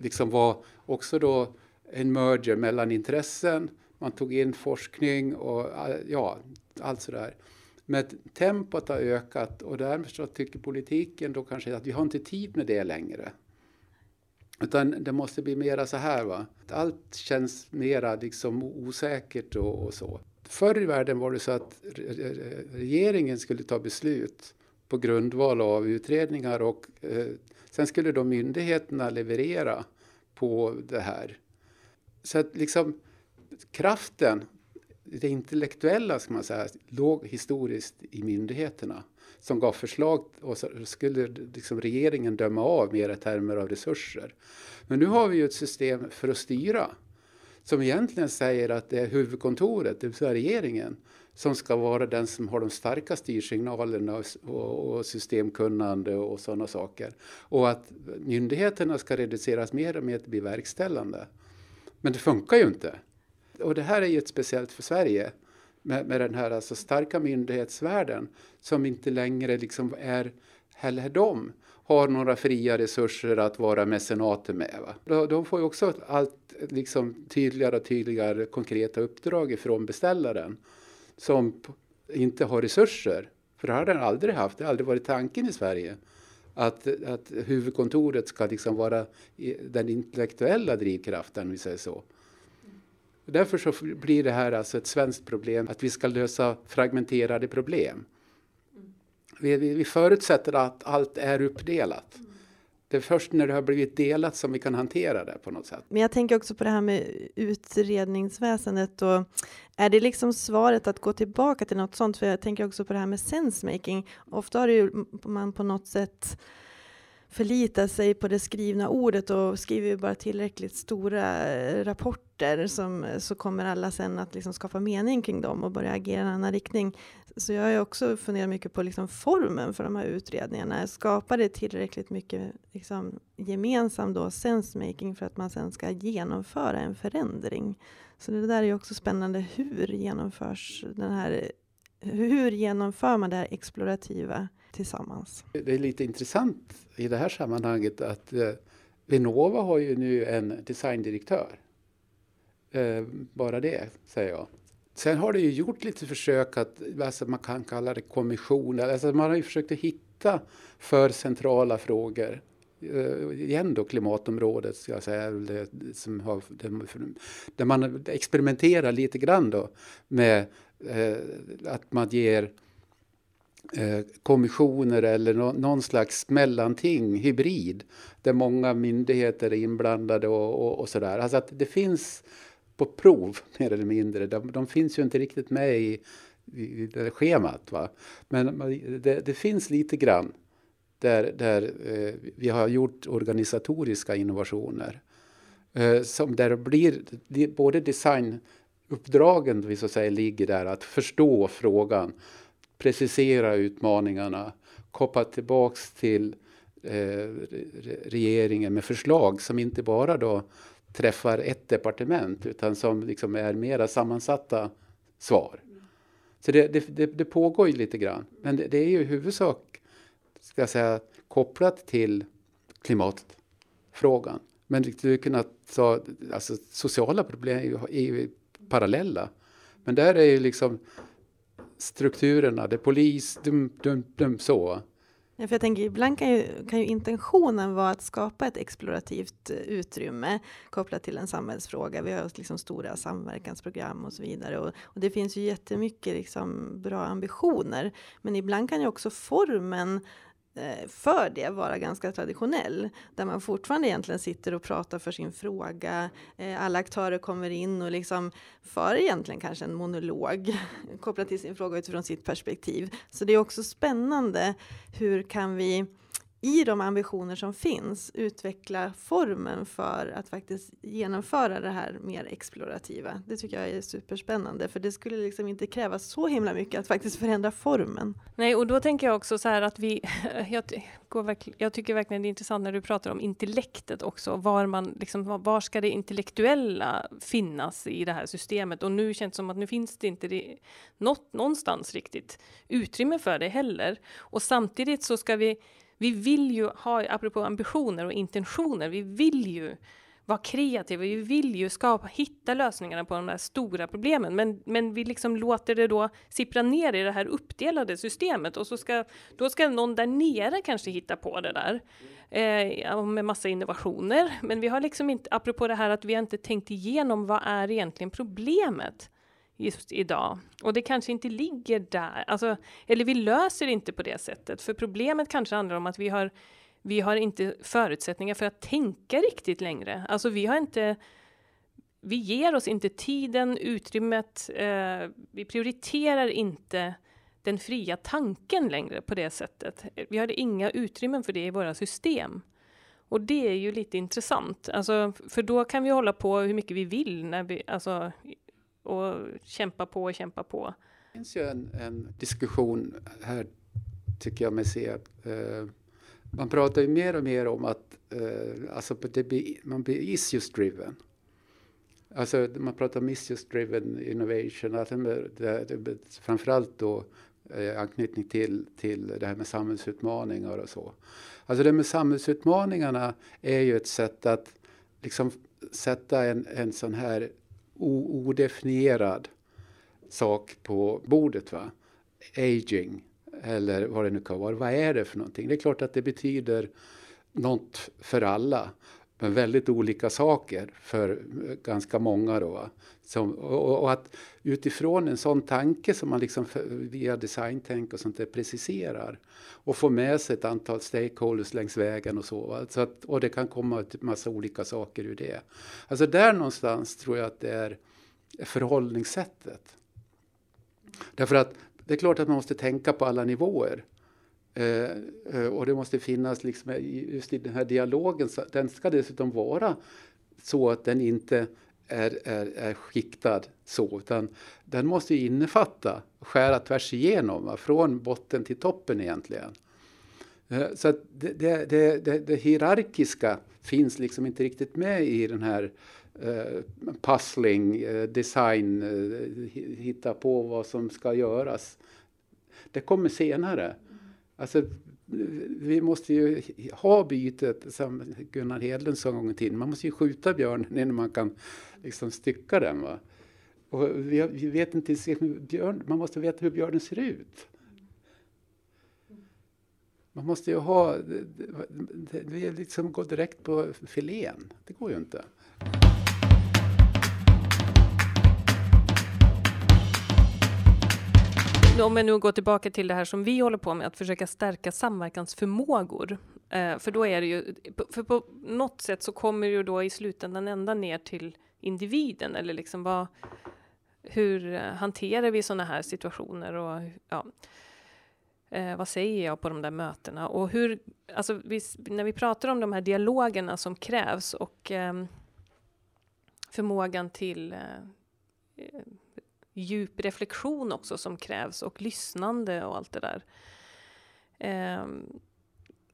liksom var också då en merger mellan intressen. Man tog in forskning och ja, allt sådär. Men tempot har ökat och därmed så tycker politiken då kanske att vi har inte tid med det längre. Utan det måste bli mera så här va. Allt känns mera liksom osäkert och, och så. Förr i världen var det så att regeringen skulle ta beslut på grundval av utredningar och eh, sen skulle då myndigheterna leverera på det här. Så att liksom kraften det intellektuella ska man säga, låg historiskt i myndigheterna som gav förslag och så skulle liksom regeringen döma av mer i termer av resurser. Men nu har vi ju ett system för att styra som egentligen säger att det är huvudkontoret, det vill säga regeringen, som ska vara den som har de starka styrsignalerna och, och systemkunnande och sådana saker. Och att myndigheterna ska reduceras mer och mer till att bli verkställande. Men det funkar ju inte. Och det här är ju ett speciellt för Sverige med, med den här alltså starka myndighetsvärlden som inte längre liksom är heller de har några fria resurser att vara mecenater med. Va? De får ju också allt liksom tydligare och tydligare konkreta uppdrag ifrån beställaren som inte har resurser. För det har den aldrig haft, det har aldrig varit tanken i Sverige att, att huvudkontoret ska liksom vara den intellektuella drivkraften, om vi säger så. Därför så blir det här alltså ett svenskt problem, att vi ska lösa fragmenterade problem. Vi, vi, vi förutsätter att allt är uppdelat. Det är först när det har blivit delat som vi kan hantera det på något sätt. Men jag tänker också på det här med utredningsväsendet och är det liksom svaret att gå tillbaka till något sånt? För jag tänker också på det här med sensemaking. Ofta har ju man på något sätt förlita sig på det skrivna ordet och skriver vi bara tillräckligt stora eh, rapporter som, eh, så kommer alla sen att liksom skapa mening kring dem och börja agera i en annan riktning. Så jag har också funderat mycket på liksom formen för de här utredningarna. Skapar det tillräckligt mycket liksom gemensam då sensemaking för att man sen ska genomföra en förändring? Så det där är också spännande. Hur genomförs den här hur genomför man det här explorativa tillsammans? Det är lite intressant i det här sammanhanget att eh, Vinnova har ju nu en designdirektör. Eh, bara det, säger jag. Sen har det ju gjort lite försök att, alltså man kan kalla det kommission, alltså man har ju försökt att hitta för centrala frågor. Uh, igen då klimatområdet, ska jag säga, det, som har, där man experimenterar lite grann då med uh, att man ger Eh, Eh, kommissioner eller någon slags mellanting, hybrid, där många myndigheter är inblandade och, och, och sådär. Alltså att det finns på prov, mer eller mindre. De, de finns ju inte riktigt med i, i det schemat. Va? Men det, det finns lite grann där, där eh, vi har gjort organisatoriska innovationer. Eh, som där blir både designuppdragen vi så säga ligger där, att förstå frågan precisera utmaningarna, koppla tillbaks till eh, regeringen med förslag som inte bara då träffar ett departement utan som liksom är mera sammansatta svar. Så det, det, det, pågår ju lite grann. Men det, det, är ju i huvudsak ska jag säga, kopplat till klimatfrågan. Men du kunna ta, alltså sociala problem är ju, är ju parallella. Men där är ju liksom strukturerna, det är polis, dum, dum, dum, så. Ja, för jag tänker, ibland kan ju, kan ju intentionen vara att skapa ett explorativt eh, utrymme kopplat till en samhällsfråga. Vi har liksom stora samverkansprogram och så vidare. Och, och det finns ju jättemycket liksom bra ambitioner. Men ibland kan ju också formen Eh, för det vara ganska traditionell. Där man fortfarande egentligen sitter och pratar för sin fråga. Eh, alla aktörer kommer in och liksom för egentligen kanske en monolog kopplat till sin fråga utifrån sitt perspektiv. Så det är också spännande. Hur kan vi i de ambitioner som finns utveckla formen för att faktiskt genomföra det här mer explorativa. Det tycker jag är superspännande för det skulle liksom inte krävas så himla mycket att faktiskt förändra formen. Nej, och då tänker jag också så här att vi, jag, går jag tycker verkligen det är intressant när du pratar om intellektet också, var man liksom, var ska det intellektuella finnas i det här systemet? Och nu känns det som att nu finns det inte det, något, någonstans riktigt utrymme för det heller. Och samtidigt så ska vi vi vill ju ha, apropå ambitioner och intentioner, vi vill ju vara kreativa, vi vill ju skapa, hitta lösningarna på de där stora problemen, men, men vi liksom låter det då sippra ner i det här uppdelade systemet och så ska, då ska någon där nere kanske hitta på det där eh, med massa innovationer. Men vi har liksom inte, apropå det här att vi har inte tänkt igenom vad är egentligen problemet? Just idag. Och det kanske inte ligger där, alltså, eller vi löser inte på det sättet. För problemet kanske handlar om att vi har, vi har inte förutsättningar för att tänka riktigt längre. Alltså vi har inte, vi ger oss inte tiden, utrymmet, eh, vi prioriterar inte den fria tanken längre på det sättet. Vi har inga utrymmen för det i våra system. Och det är ju lite intressant, alltså, för då kan vi hålla på hur mycket vi vill när vi, alltså, och kämpa på och kämpa på. Det finns ju en, en diskussion här, tycker jag mig se. Eh, man pratar ju mer och mer om att eh, alltså blir, man blir issues driven. Alltså man pratar om issues driven innovation, att det, det, det, framförallt då eh, anknytning till, till det här med samhällsutmaningar och så. Alltså det med samhällsutmaningarna är ju ett sätt att liksom sätta en, en sån här odefinierad sak på bordet. Va? Aging eller vad det nu kan vara. Vad är det för någonting? Det är klart att det betyder något för alla. Men väldigt olika saker för ganska många. Då, Som, och, och, att utifrån en sån tanke som man liksom via designtänk och sånt där preciserar och får med sig ett antal stakeholders längs vägen och så. så att, och det kan komma en massa olika saker ur det. Alltså där någonstans tror jag att det är förhållningssättet. Därför att det är klart att man måste tänka på alla nivåer. Eh, eh, och det måste finnas liksom eh, just i den här dialogen, så den ska dessutom vara så att den inte är, är, är skiktad så, utan den måste ju innefatta, skära tvärs igenom, från botten till toppen egentligen. Eh, så att det, det, det, det, hierarkiska finns liksom inte riktigt med i den här eh, pussling, eh, design, hitta på vad som ska göras. Det kommer senare. Alltså, vi måste ju ha bytet, som Gunnar Hedlund sa en gång i tiden. Man måste ju skjuta björnen innan man kan liksom stycka den. Va? Och vi, vi vet inte, björn, man måste veta hur björnen ser ut. Man måste ju ha, det, det, liksom gå direkt på filén. Det går ju inte. Om jag nu går tillbaka till det här som vi håller på med, att försöka stärka samverkansförmågor. Eh, för då är det ju, för på något sätt så kommer det ju då i slutändan ända ner till individen, eller liksom vad, hur eh, hanterar vi sådana här situationer och ja, eh, vad säger jag på de där mötena? Och hur, alltså vi, när vi pratar om de här dialogerna som krävs och eh, förmågan till eh, djup reflektion också som krävs och lyssnande och allt det där. Um,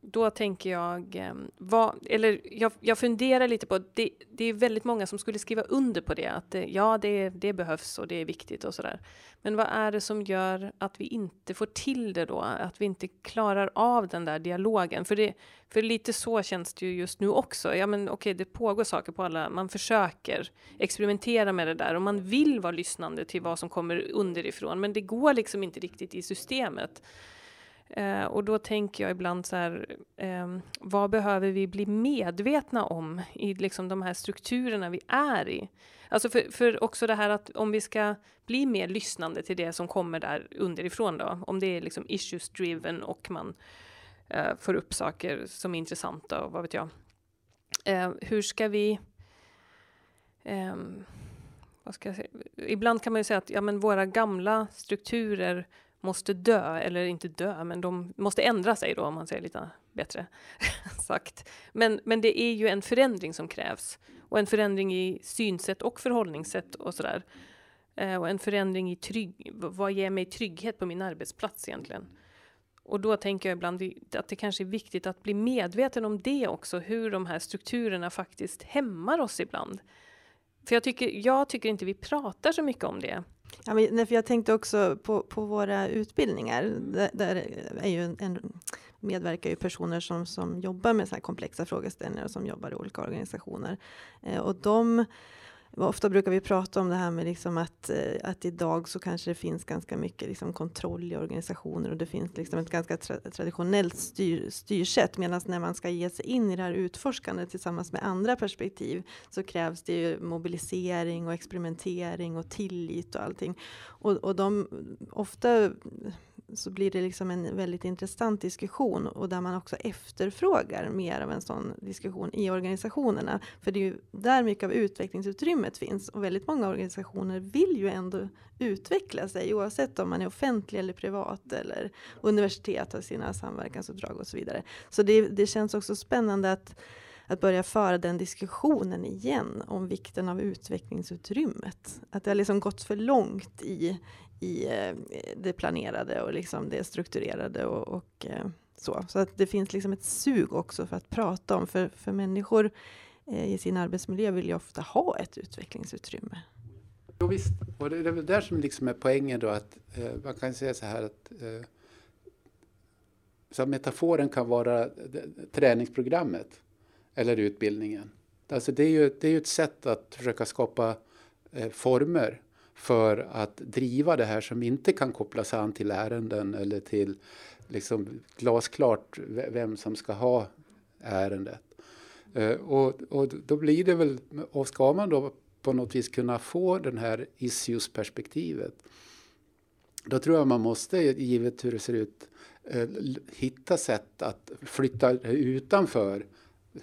då tänker jag, ehm, vad, eller jag, jag funderar lite på, det, det är väldigt många som skulle skriva under på det, att det, ja, det, det behövs och det är viktigt och sådär. Men vad är det som gör att vi inte får till det då? Att vi inte klarar av den där dialogen? För, det, för lite så känns det ju just nu också. Ja, men okej, det pågår saker på alla, man försöker experimentera med det där och man vill vara lyssnande till vad som kommer underifrån, men det går liksom inte riktigt i systemet. Eh, och då tänker jag ibland så här, eh, vad behöver vi bli medvetna om i liksom de här strukturerna vi är i? Alltså för, för också det här att om vi ska bli mer lyssnande till det som kommer där underifrån då, om det är liksom issues driven och man eh, får upp saker som är intressanta och vad vet jag. Eh, hur ska vi ehm, vad ska jag säga? Ibland kan man ju säga att ja, men våra gamla strukturer måste dö, eller inte dö, men de måste ändra sig då om man säger lite bättre sagt. Men, men det är ju en förändring som krävs och en förändring i synsätt och förhållningssätt och sådär. Eh, och en förändring i trygg, vad ger mig trygghet på min arbetsplats egentligen? Och då tänker jag ibland att det kanske är viktigt att bli medveten om det också, hur de här strukturerna faktiskt hämmar oss ibland. För jag tycker, jag tycker inte vi pratar så mycket om det. Ja, men, för jag tänkte också på, på våra utbildningar. Där, där är ju en, en, medverkar ju personer som, som jobbar med så här komplexa frågeställningar och som jobbar i olika organisationer. Eh, och de Ofta brukar vi prata om det här med liksom att, eh, att idag så kanske det finns ganska mycket liksom kontroll i organisationer och det finns liksom ett ganska tra traditionellt styr, styrsätt. Medan när man ska ge sig in i det här utforskandet tillsammans med andra perspektiv så krävs det ju mobilisering och experimentering och tillit och allting. Och, och de ofta så blir det liksom en väldigt intressant diskussion och där man också efterfrågar mer av en sån diskussion i organisationerna. För det är ju där mycket av utvecklingsutrymmet finns och väldigt många organisationer vill ju ändå utveckla sig oavsett om man är offentlig eller privat eller universitet har sina samverkansuppdrag och så vidare. Så det, det känns också spännande att att börja föra den diskussionen igen om vikten av utvecklingsutrymmet. Att det har liksom gått för långt i, i eh, det planerade och liksom det strukturerade och, och eh, så. Så att det finns liksom ett sug också för att prata om, för, för människor eh, i sin arbetsmiljö vill ju ofta ha ett utvecklingsutrymme. Jo, visst, och det, är väl där som liksom är poängen då att eh, man kan säga så här att eh, så metaforen kan vara träningsprogrammet eller utbildningen. Alltså det är ju det är ett sätt att försöka skapa eh, former för att driva det här som inte kan kopplas an till ärenden eller till liksom glasklart vem som ska ha ärendet. Eh, och, och då blir det väl, och ska man då på något vis kunna få den här issues-perspektivet då tror jag man måste, givet hur det ser ut, eh, hitta sätt att flytta utanför Eh,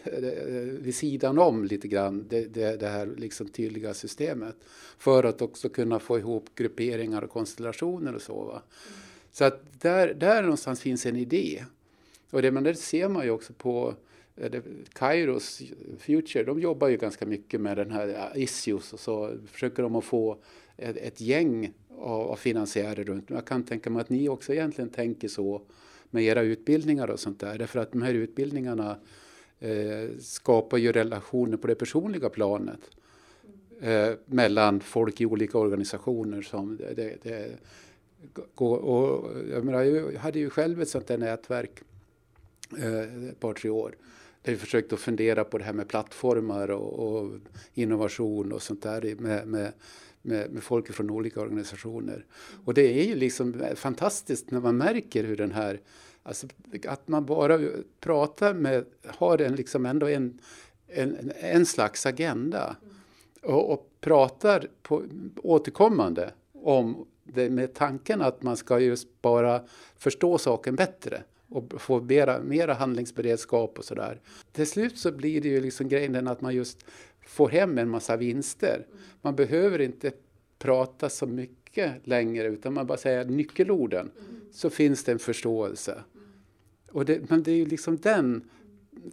Eh, eh, vid sidan om lite grann det, det, det, här liksom tydliga systemet. För att också kunna få ihop grupperingar och konstellationer och så. Va? Så att där, där någonstans finns en idé. Och det, men det ser man ju också på eh, det, Kairos Future, de jobbar ju ganska mycket med den här issues och så försöker de att få ett, ett gäng av, av finansiärer runt. Jag kan tänka mig att ni också egentligen tänker så med era utbildningar och sånt där. Därför att de här utbildningarna Eh, skapar ju relationer på det personliga planet eh, mellan folk i olika organisationer. Som det, det, det går, och jag, menar, jag hade ju själv ett sånt där nätverk eh, ett par, tre år där vi försökte att fundera på det här med plattformar och, och innovation och sånt där med, med, med, med folk från olika organisationer. Och det är ju liksom fantastiskt när man märker hur den här Alltså att man bara pratar med, har en liksom ändå en, en, en slags agenda. Och, och pratar på, återkommande om det med tanken att man ska just bara förstå saken bättre och få mera, mera handlingsberedskap och sådär. Till slut så blir det ju liksom grejen den att man just får hem en massa vinster. Man behöver inte prata så mycket längre utan man bara säger nyckelorden så finns det en förståelse. Och det, men det är ju liksom den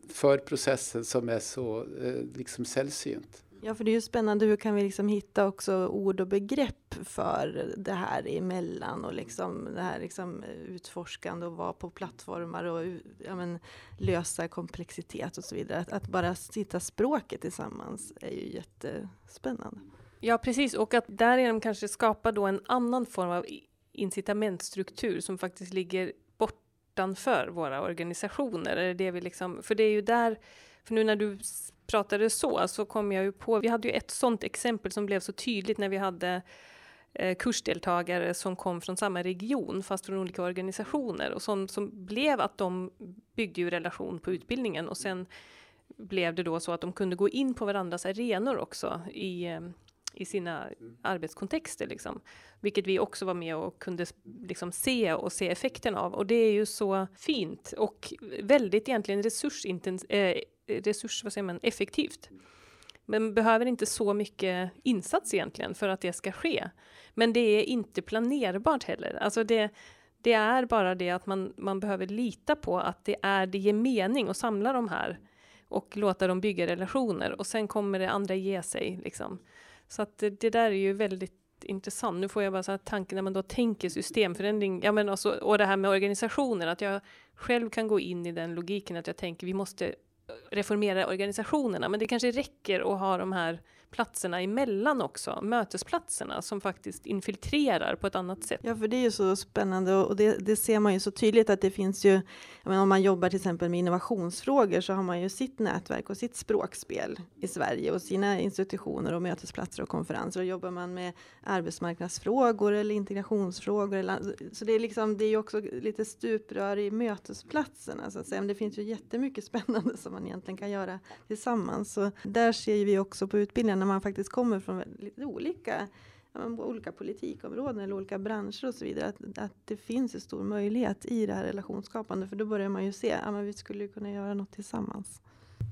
förprocessen som är så eh, liksom sällsynt. Ja, för det är ju spännande. Hur kan vi liksom hitta också ord och begrepp för det här emellan och liksom det här liksom utforskande och vara på plattformar och ja, men, lösa komplexitet och så vidare. Att, att bara sitta språket tillsammans är ju jättespännande. Ja, precis. Och att därigenom kanske skapa då en annan form av incitamentstruktur som faktiskt ligger utanför våra organisationer. Är det vi liksom, för det är ju där, för nu när du pratade så, så kom jag ju på, vi hade ju ett sådant exempel som blev så tydligt när vi hade eh, kursdeltagare som kom från samma region fast från olika organisationer och som, som blev att de byggde ju relation på utbildningen och sen blev det då så att de kunde gå in på varandras arenor också i, eh, i sina arbetskontexter. Liksom. Vilket vi också var med och kunde liksom se och se effekten av. Och det är ju så fint och väldigt egentligen resursintens eh, resurs, vad säger man, effektivt. Men behöver inte så mycket insats egentligen för att det ska ske. Men det är inte planerbart heller. Alltså det, det är bara det att man, man behöver lita på att det är det ger mening att samla de här och låta dem bygga relationer och sen kommer det andra ge sig. Liksom. Så att det, det, där är ju väldigt intressant. Nu får jag bara så här tanken när man då tänker systemförändring, ja men alltså, och det här med organisationer, att jag själv kan gå in i den logiken att jag tänker vi måste eh, reformera organisationerna, men det kanske räcker att ha de här platserna emellan också, mötesplatserna som faktiskt infiltrerar på ett annat sätt. Ja, för det är ju så spännande och det, det ser man ju så tydligt att det finns ju, menar, om man jobbar till exempel med innovationsfrågor så har man ju sitt nätverk och sitt språkspel i Sverige och sina institutioner och mötesplatser och konferenser och jobbar man med arbetsmarknadsfrågor eller integrationsfrågor. Eller, så det är liksom, det är ju också lite stuprör i mötesplatserna så att säga. Men det finns ju jättemycket spännande som man egentligen kan göra tillsammans. Så där ser vi också på utbildningen när man faktiskt kommer från lite olika olika politikområden eller olika branscher och så vidare. Att, att det finns en stor möjlighet i det här relationsskapande. För då börjar man ju se att ja, vi skulle kunna göra något tillsammans.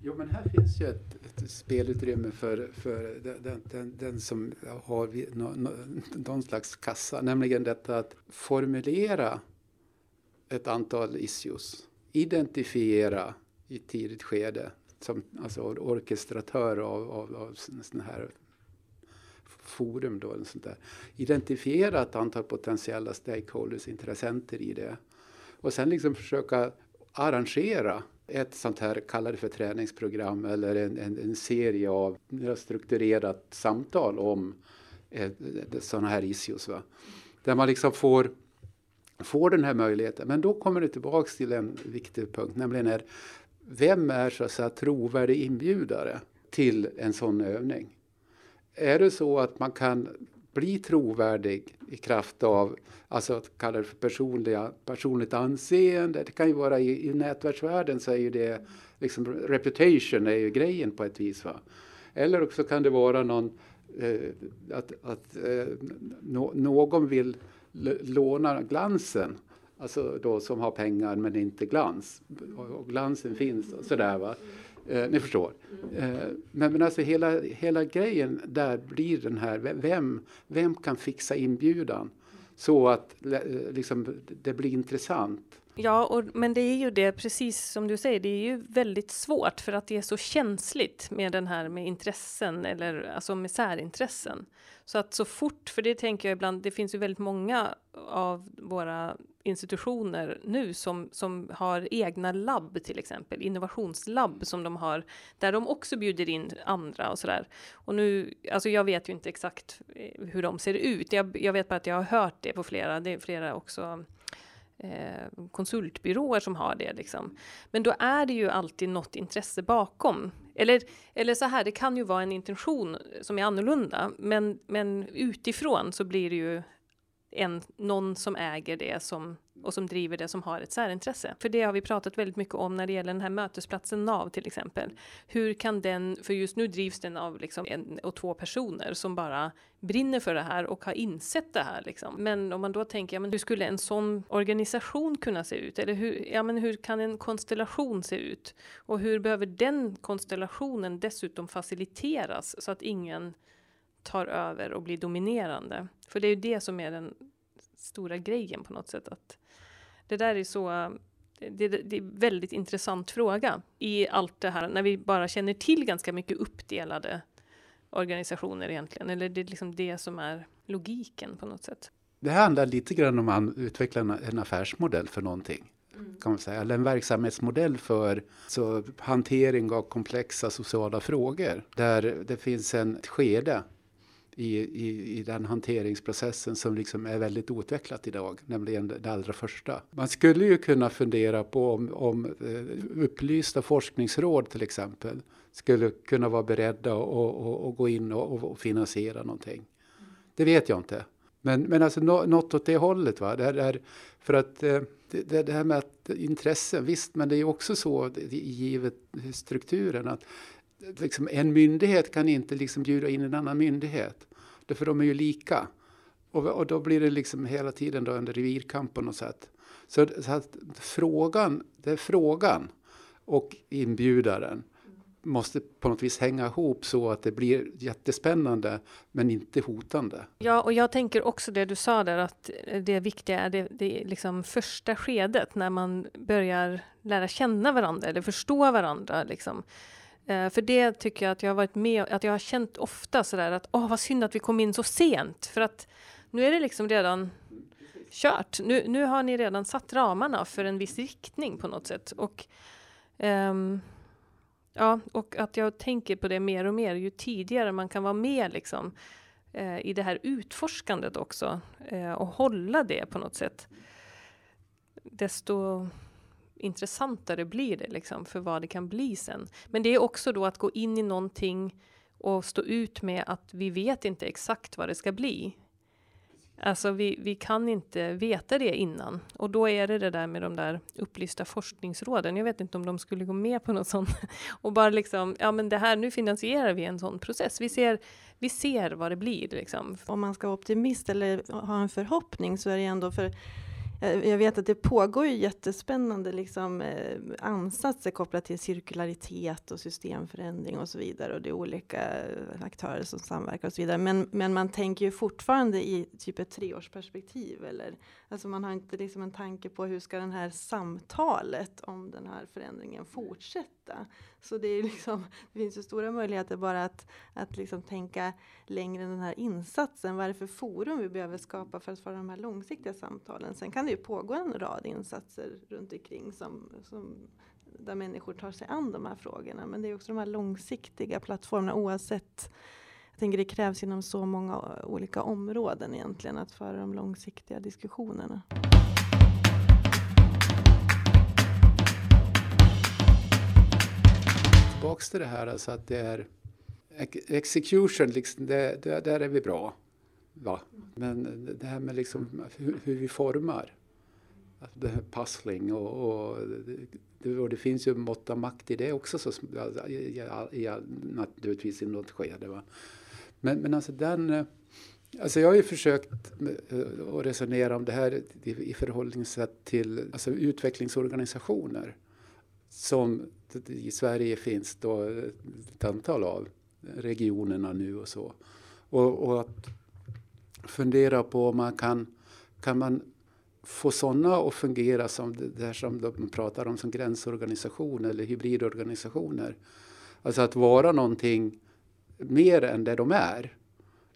Jo, men här finns ju ett, ett spelutrymme för, för den, den, den som har no, no, någon slags kassa. Nämligen detta att formulera ett antal issues. Identifiera i tidigt skede som alltså orkestratör av, av, av sådana här forum då, eller sånt där. Identifiera ett antal potentiella stakeholders, intressenter i det. Och sen liksom försöka arrangera ett sånt här, kalla det för träningsprogram eller en, en, en serie av strukturerat samtal om eh, sådana här issues. Va? Där man liksom får, får den här möjligheten. Men då kommer det tillbaks till en viktig punkt, nämligen är vem är så att säga trovärdig inbjudare till en sån övning? Är det så att man kan bli trovärdig i kraft av, alltså att kalla det för personliga, personligt anseende. Det kan ju vara i, i nätverksvärlden så är ju det liksom reputation är ju grejen på ett vis. Va? Eller också kan det vara någon, eh, att, att eh, no, någon vill låna glansen Alltså då som har pengar men inte glans. Och glansen finns och sådär va. Eh, ni förstår. Eh, men, men alltså hela, hela grejen där blir den här, vem, vem kan fixa inbjudan? Så att eh, liksom, det blir intressant. Ja, och, men det är ju det, precis som du säger, det är ju väldigt svårt för att det är så känsligt med den här med intressen eller alltså med särintressen. Så att så fort, för det tänker jag ibland, det finns ju väldigt många av våra institutioner nu som, som har egna labb till exempel, innovationslabb som de har, där de också bjuder in andra och sådär. Och nu, alltså jag vet ju inte exakt eh, hur de ser ut, jag, jag vet bara att jag har hört det på flera, det är flera också eh, konsultbyråer som har det. Liksom. Men då är det ju alltid något intresse bakom. Eller, eller så här, det kan ju vara en intention som är annorlunda, men, men utifrån så blir det ju en, någon som äger det som, och som driver det som har ett särintresse. För det har vi pratat väldigt mycket om när det gäller den här mötesplatsen NAV till exempel. Hur kan den, för just nu drivs den av liksom en och två personer som bara brinner för det här och har insett det här. Liksom. Men om man då tänker, ja, men hur skulle en sån organisation kunna se ut? Eller hur, ja, men hur kan en konstellation se ut? Och hur behöver den konstellationen dessutom faciliteras så att ingen tar över och blir dominerande. För det är ju det som är den stora grejen på något sätt. Att det där är så det, det är en väldigt intressant fråga i allt det här när vi bara känner till ganska mycket uppdelade organisationer egentligen? Eller det är liksom det som är logiken på något sätt? Det handlar lite grann om att utveckla en affärsmodell för någonting. Mm. Kan man säga. Eller en verksamhetsmodell för så, hantering av komplexa sociala frågor. Där det finns en skede i, i, i den hanteringsprocessen som liksom är väldigt outvecklat idag, nämligen det allra första. Man skulle ju kunna fundera på om, om eh, upplysta forskningsråd till exempel skulle kunna vara beredda att gå in och, och, finansiera någonting. Det vet jag inte. Men, men alltså något åt det hållet. Va? Det, här, för att eh, det, det här med att intressen, visst, men det är också så givet strukturen att liksom, en myndighet kan inte liksom bjuda in en annan myndighet. Därför de är ju lika. Och, och då blir det liksom hela tiden då en revirkamp på något sätt. Så, så att frågan, det är frågan och inbjudaren måste på något vis hänga ihop så att det blir jättespännande men inte hotande. Ja, och jag tänker också det du sa där att det viktiga är det, det liksom första skedet när man börjar lära känna varandra eller förstå varandra. Liksom. Eh, för det tycker jag att jag har varit med att jag har känt ofta sådär att åh, vad synd att vi kom in så sent för att nu är det liksom redan kört. Nu, nu har ni redan satt ramarna för en viss riktning på något sätt. Och, um, ja, och att jag tänker på det mer och mer ju tidigare man kan vara med liksom, uh, i det här utforskandet också uh, och hålla det på något sätt. Desto intressantare blir det liksom för vad det kan bli sen. Men det är också då att gå in i någonting och stå ut med att vi vet inte exakt vad det ska bli. Alltså vi, vi kan inte veta det innan. Och då är det det där med de där upplysta forskningsråden. Jag vet inte om de skulle gå med på något sånt. Och bara liksom, ja men det här, nu finansierar vi en sån process. Vi ser, vi ser vad det blir liksom. Om man ska vara optimist eller ha en förhoppning så är det ändå för Eh, jag vet att det pågår ju jättespännande liksom, eh, ansatser kopplat till cirkularitet och systemförändring och så vidare. Och det är olika eh, aktörer som samverkar och så vidare. Men, men man tänker ju fortfarande i typ ett treårsperspektiv. Eller, alltså man har inte liksom en tanke på hur ska det här samtalet om den här förändringen fortsätta. Så det, är liksom, det finns ju stora möjligheter bara att, att liksom tänka längre än den här insatsen. Vad är det för forum vi behöver skapa för att föra de här långsiktiga samtalen? Sen kan det ju pågå en rad insatser runt omkring som, som där människor tar sig an de här frågorna. Men det är också de här långsiktiga plattformarna oavsett jag tänker det krävs inom så många olika områden egentligen att föra de långsiktiga diskussionerna. tillbaks till det här alltså att det är execution, liksom, det, det, där är vi bra. Va? Men det här med liksom hur, hur vi formar, alltså det här pussling och, och, det, och det finns ju mått av makt i det också, så, i, i, naturligtvis i något skede. Va? Men, men alltså den eh, Alltså jag har ju försökt eh, att resonera om det här i förhållningssätt till alltså utvecklingsorganisationer som i Sverige finns då ett antal av regionerna nu och så. Och, och att fundera på om man kan, kan man få sådana att fungera som det där som de pratar om som gränsorganisationer eller hybridorganisationer. Alltså att vara någonting mer än det de är.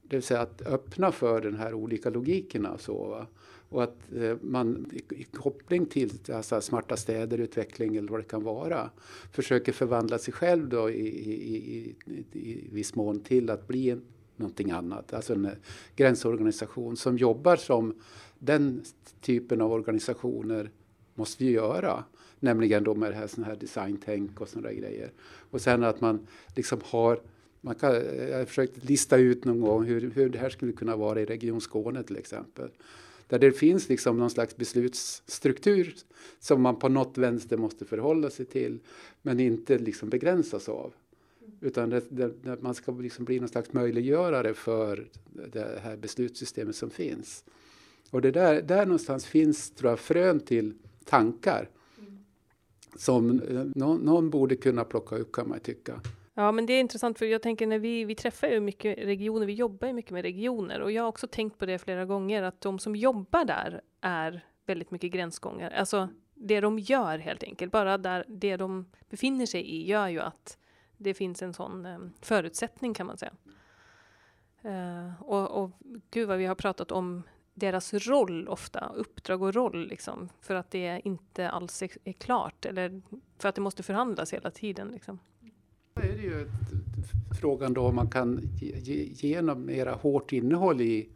Det vill säga att öppna för den här olika logikerna. Så, va? Och att eh, man i koppling till alltså, smarta städer-utveckling eller vad det kan vara försöker förvandla sig själv då i, i, i, i viss mån till att bli en, någonting annat. Alltså en eh, gränsorganisation som jobbar som den typen av organisationer måste vi göra. Nämligen då med det här, sån här designtänk och sådana grejer. Och sen att man liksom har man kan, jag har försökt lista ut någon gång hur, hur det här skulle kunna vara i Region Skåne till exempel. Där det finns liksom någon slags beslutsstruktur som man på något vänster måste förhålla sig till men inte liksom begränsas av. Utan det, det, man ska liksom bli någon slags möjliggörare för det här beslutssystemet som finns. Och det där, där någonstans finns tror jag, frön till tankar som eh, någon, någon borde kunna plocka upp kan man tycka. Ja, men det är intressant för jag tänker när vi, vi träffar ju mycket regioner, vi jobbar ju mycket med regioner och jag har också tänkt på det flera gånger att de som jobbar där är väldigt mycket gränsgångare. Alltså det de gör helt enkelt, bara där det de befinner sig i gör ju att det finns en sån um, förutsättning kan man säga. Uh, och, och gud vad vi har pratat om deras roll ofta, uppdrag och roll, liksom, för att det inte alls är, är klart eller för att det måste förhandlas hela tiden. Liksom. Är det ju frågan då om man kan ge, ge, ge något mera hårt innehåll i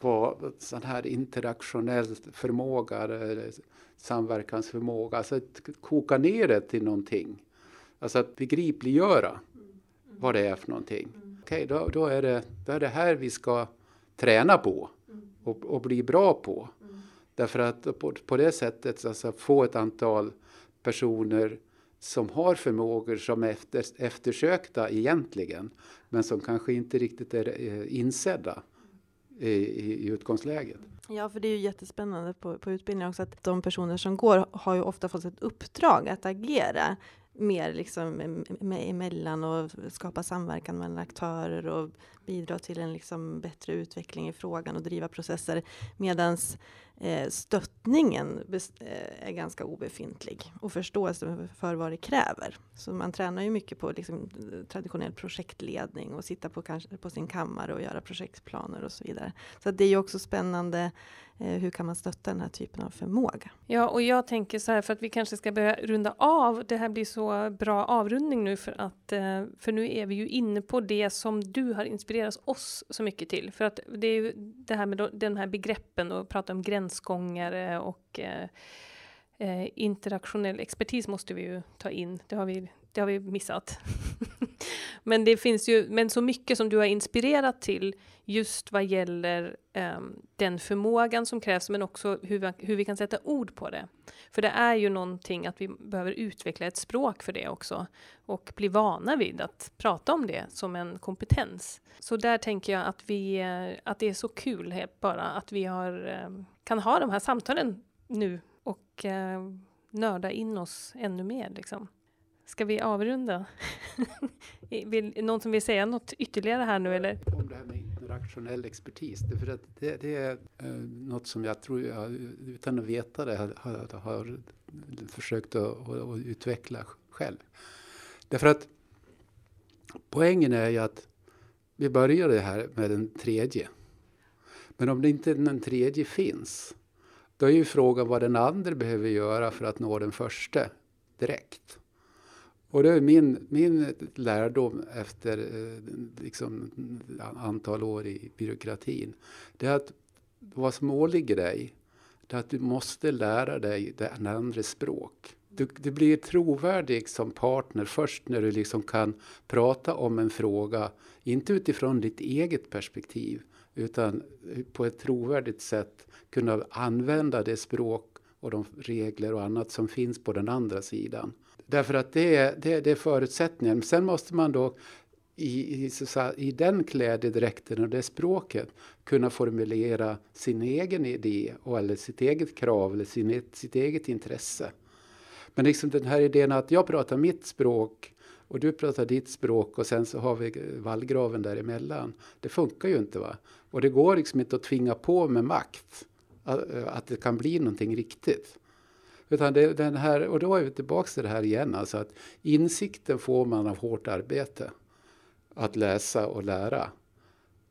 vad sån här interaktionell förmåga eller samverkansförmåga, alltså att koka ner det till någonting. Alltså att begripliggöra vad det är för någonting. Okej, okay, då, då, är det, då är det här vi ska träna på och, och bli bra på. Därför att på, på det sättet alltså få ett antal personer som har förmågor som är efter, eftersökta egentligen, men som kanske inte riktigt är eh, insedda i, i, i utgångsläget. Ja, för det är ju jättespännande på, på utbildningen också att de personer som går har ju ofta fått ett uppdrag att agera mer liksom emellan och skapa samverkan mellan aktörer och bidra till en liksom bättre utveckling i frågan och driva processer. Medans eh, stöttningen eh, är ganska obefintlig och förståelse för vad det kräver. Så man tränar ju mycket på liksom, eh, traditionell projektledning och sitta på, kanske, på sin kammare och göra projektplaner och så vidare. Så det är ju också spännande Eh, hur kan man stötta den här typen av förmåga? Ja, och jag tänker så här för att vi kanske ska börja runda av. Det här blir så bra avrundning nu för att eh, för nu är vi ju inne på det som du har inspirerat oss så mycket till. För att det är ju det här med den här begreppen och prata om gränsgångare eh, och eh, eh, interaktionell expertis måste vi ju ta in. Det har vi, det har vi missat. men det finns ju, men så mycket som du har inspirerat till just vad gäller um, den förmågan som krävs, men också hur vi, hur vi kan sätta ord på det. För det är ju någonting att vi behöver utveckla ett språk för det också och bli vana vid att prata om det som en kompetens. Så där tänker jag att, vi, eh, att det är så kul helt bara att vi har, ehm, kan ha de här samtalen nu och uh, nörda in oss ännu mer. Liksom. Ska vi avrunda? vill, någon som vill säga något ytterligare här nu eller? Om det här med internationell expertis. Det, för att det, det är eh, något som jag tror jag utan att veta det har, har, har försökt att, att, utveckla själv. Därför att poängen är ju att vi började här med den tredje. Men om det inte den tredje finns, då är ju frågan vad den andra behöver göra för att nå den första direkt. Och det är min, min lärdom efter eh, liksom, antal år i byråkratin. Det är att vad som åligger dig, det är att du måste lära dig det andra språk. Du, du blir trovärdig som partner först när du liksom kan prata om en fråga, inte utifrån ditt eget perspektiv, utan på ett trovärdigt sätt kunna använda det språk och de regler och annat som finns på den andra sidan. Därför att det är, det, det är förutsättningen. Sen måste man då i, i, säga, i den klädedräkten och det språket kunna formulera sin egen idé och, eller sitt eget krav eller sin, sitt eget intresse. Men liksom den här idén att jag pratar mitt språk och du pratar ditt språk och sen så har vi vallgraven däremellan. Det funkar ju inte. va? Och det går liksom inte att tvinga på med makt att, att det kan bli någonting riktigt. Utan det, den här, och då är vi tillbaka till det här igen, alltså att insikten får man av hårt arbete. Att läsa och lära.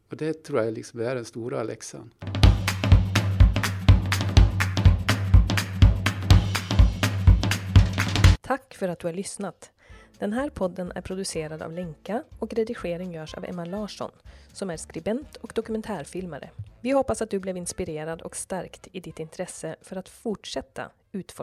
Och det tror jag liksom är den stora läxan. Tack för att du har lyssnat. Den här podden är producerad av Lenka och redigering görs av Emma Larsson som är skribent och dokumentärfilmare. Vi hoppas att du blev inspirerad och stärkt i ditt intresse för att fortsätta utforska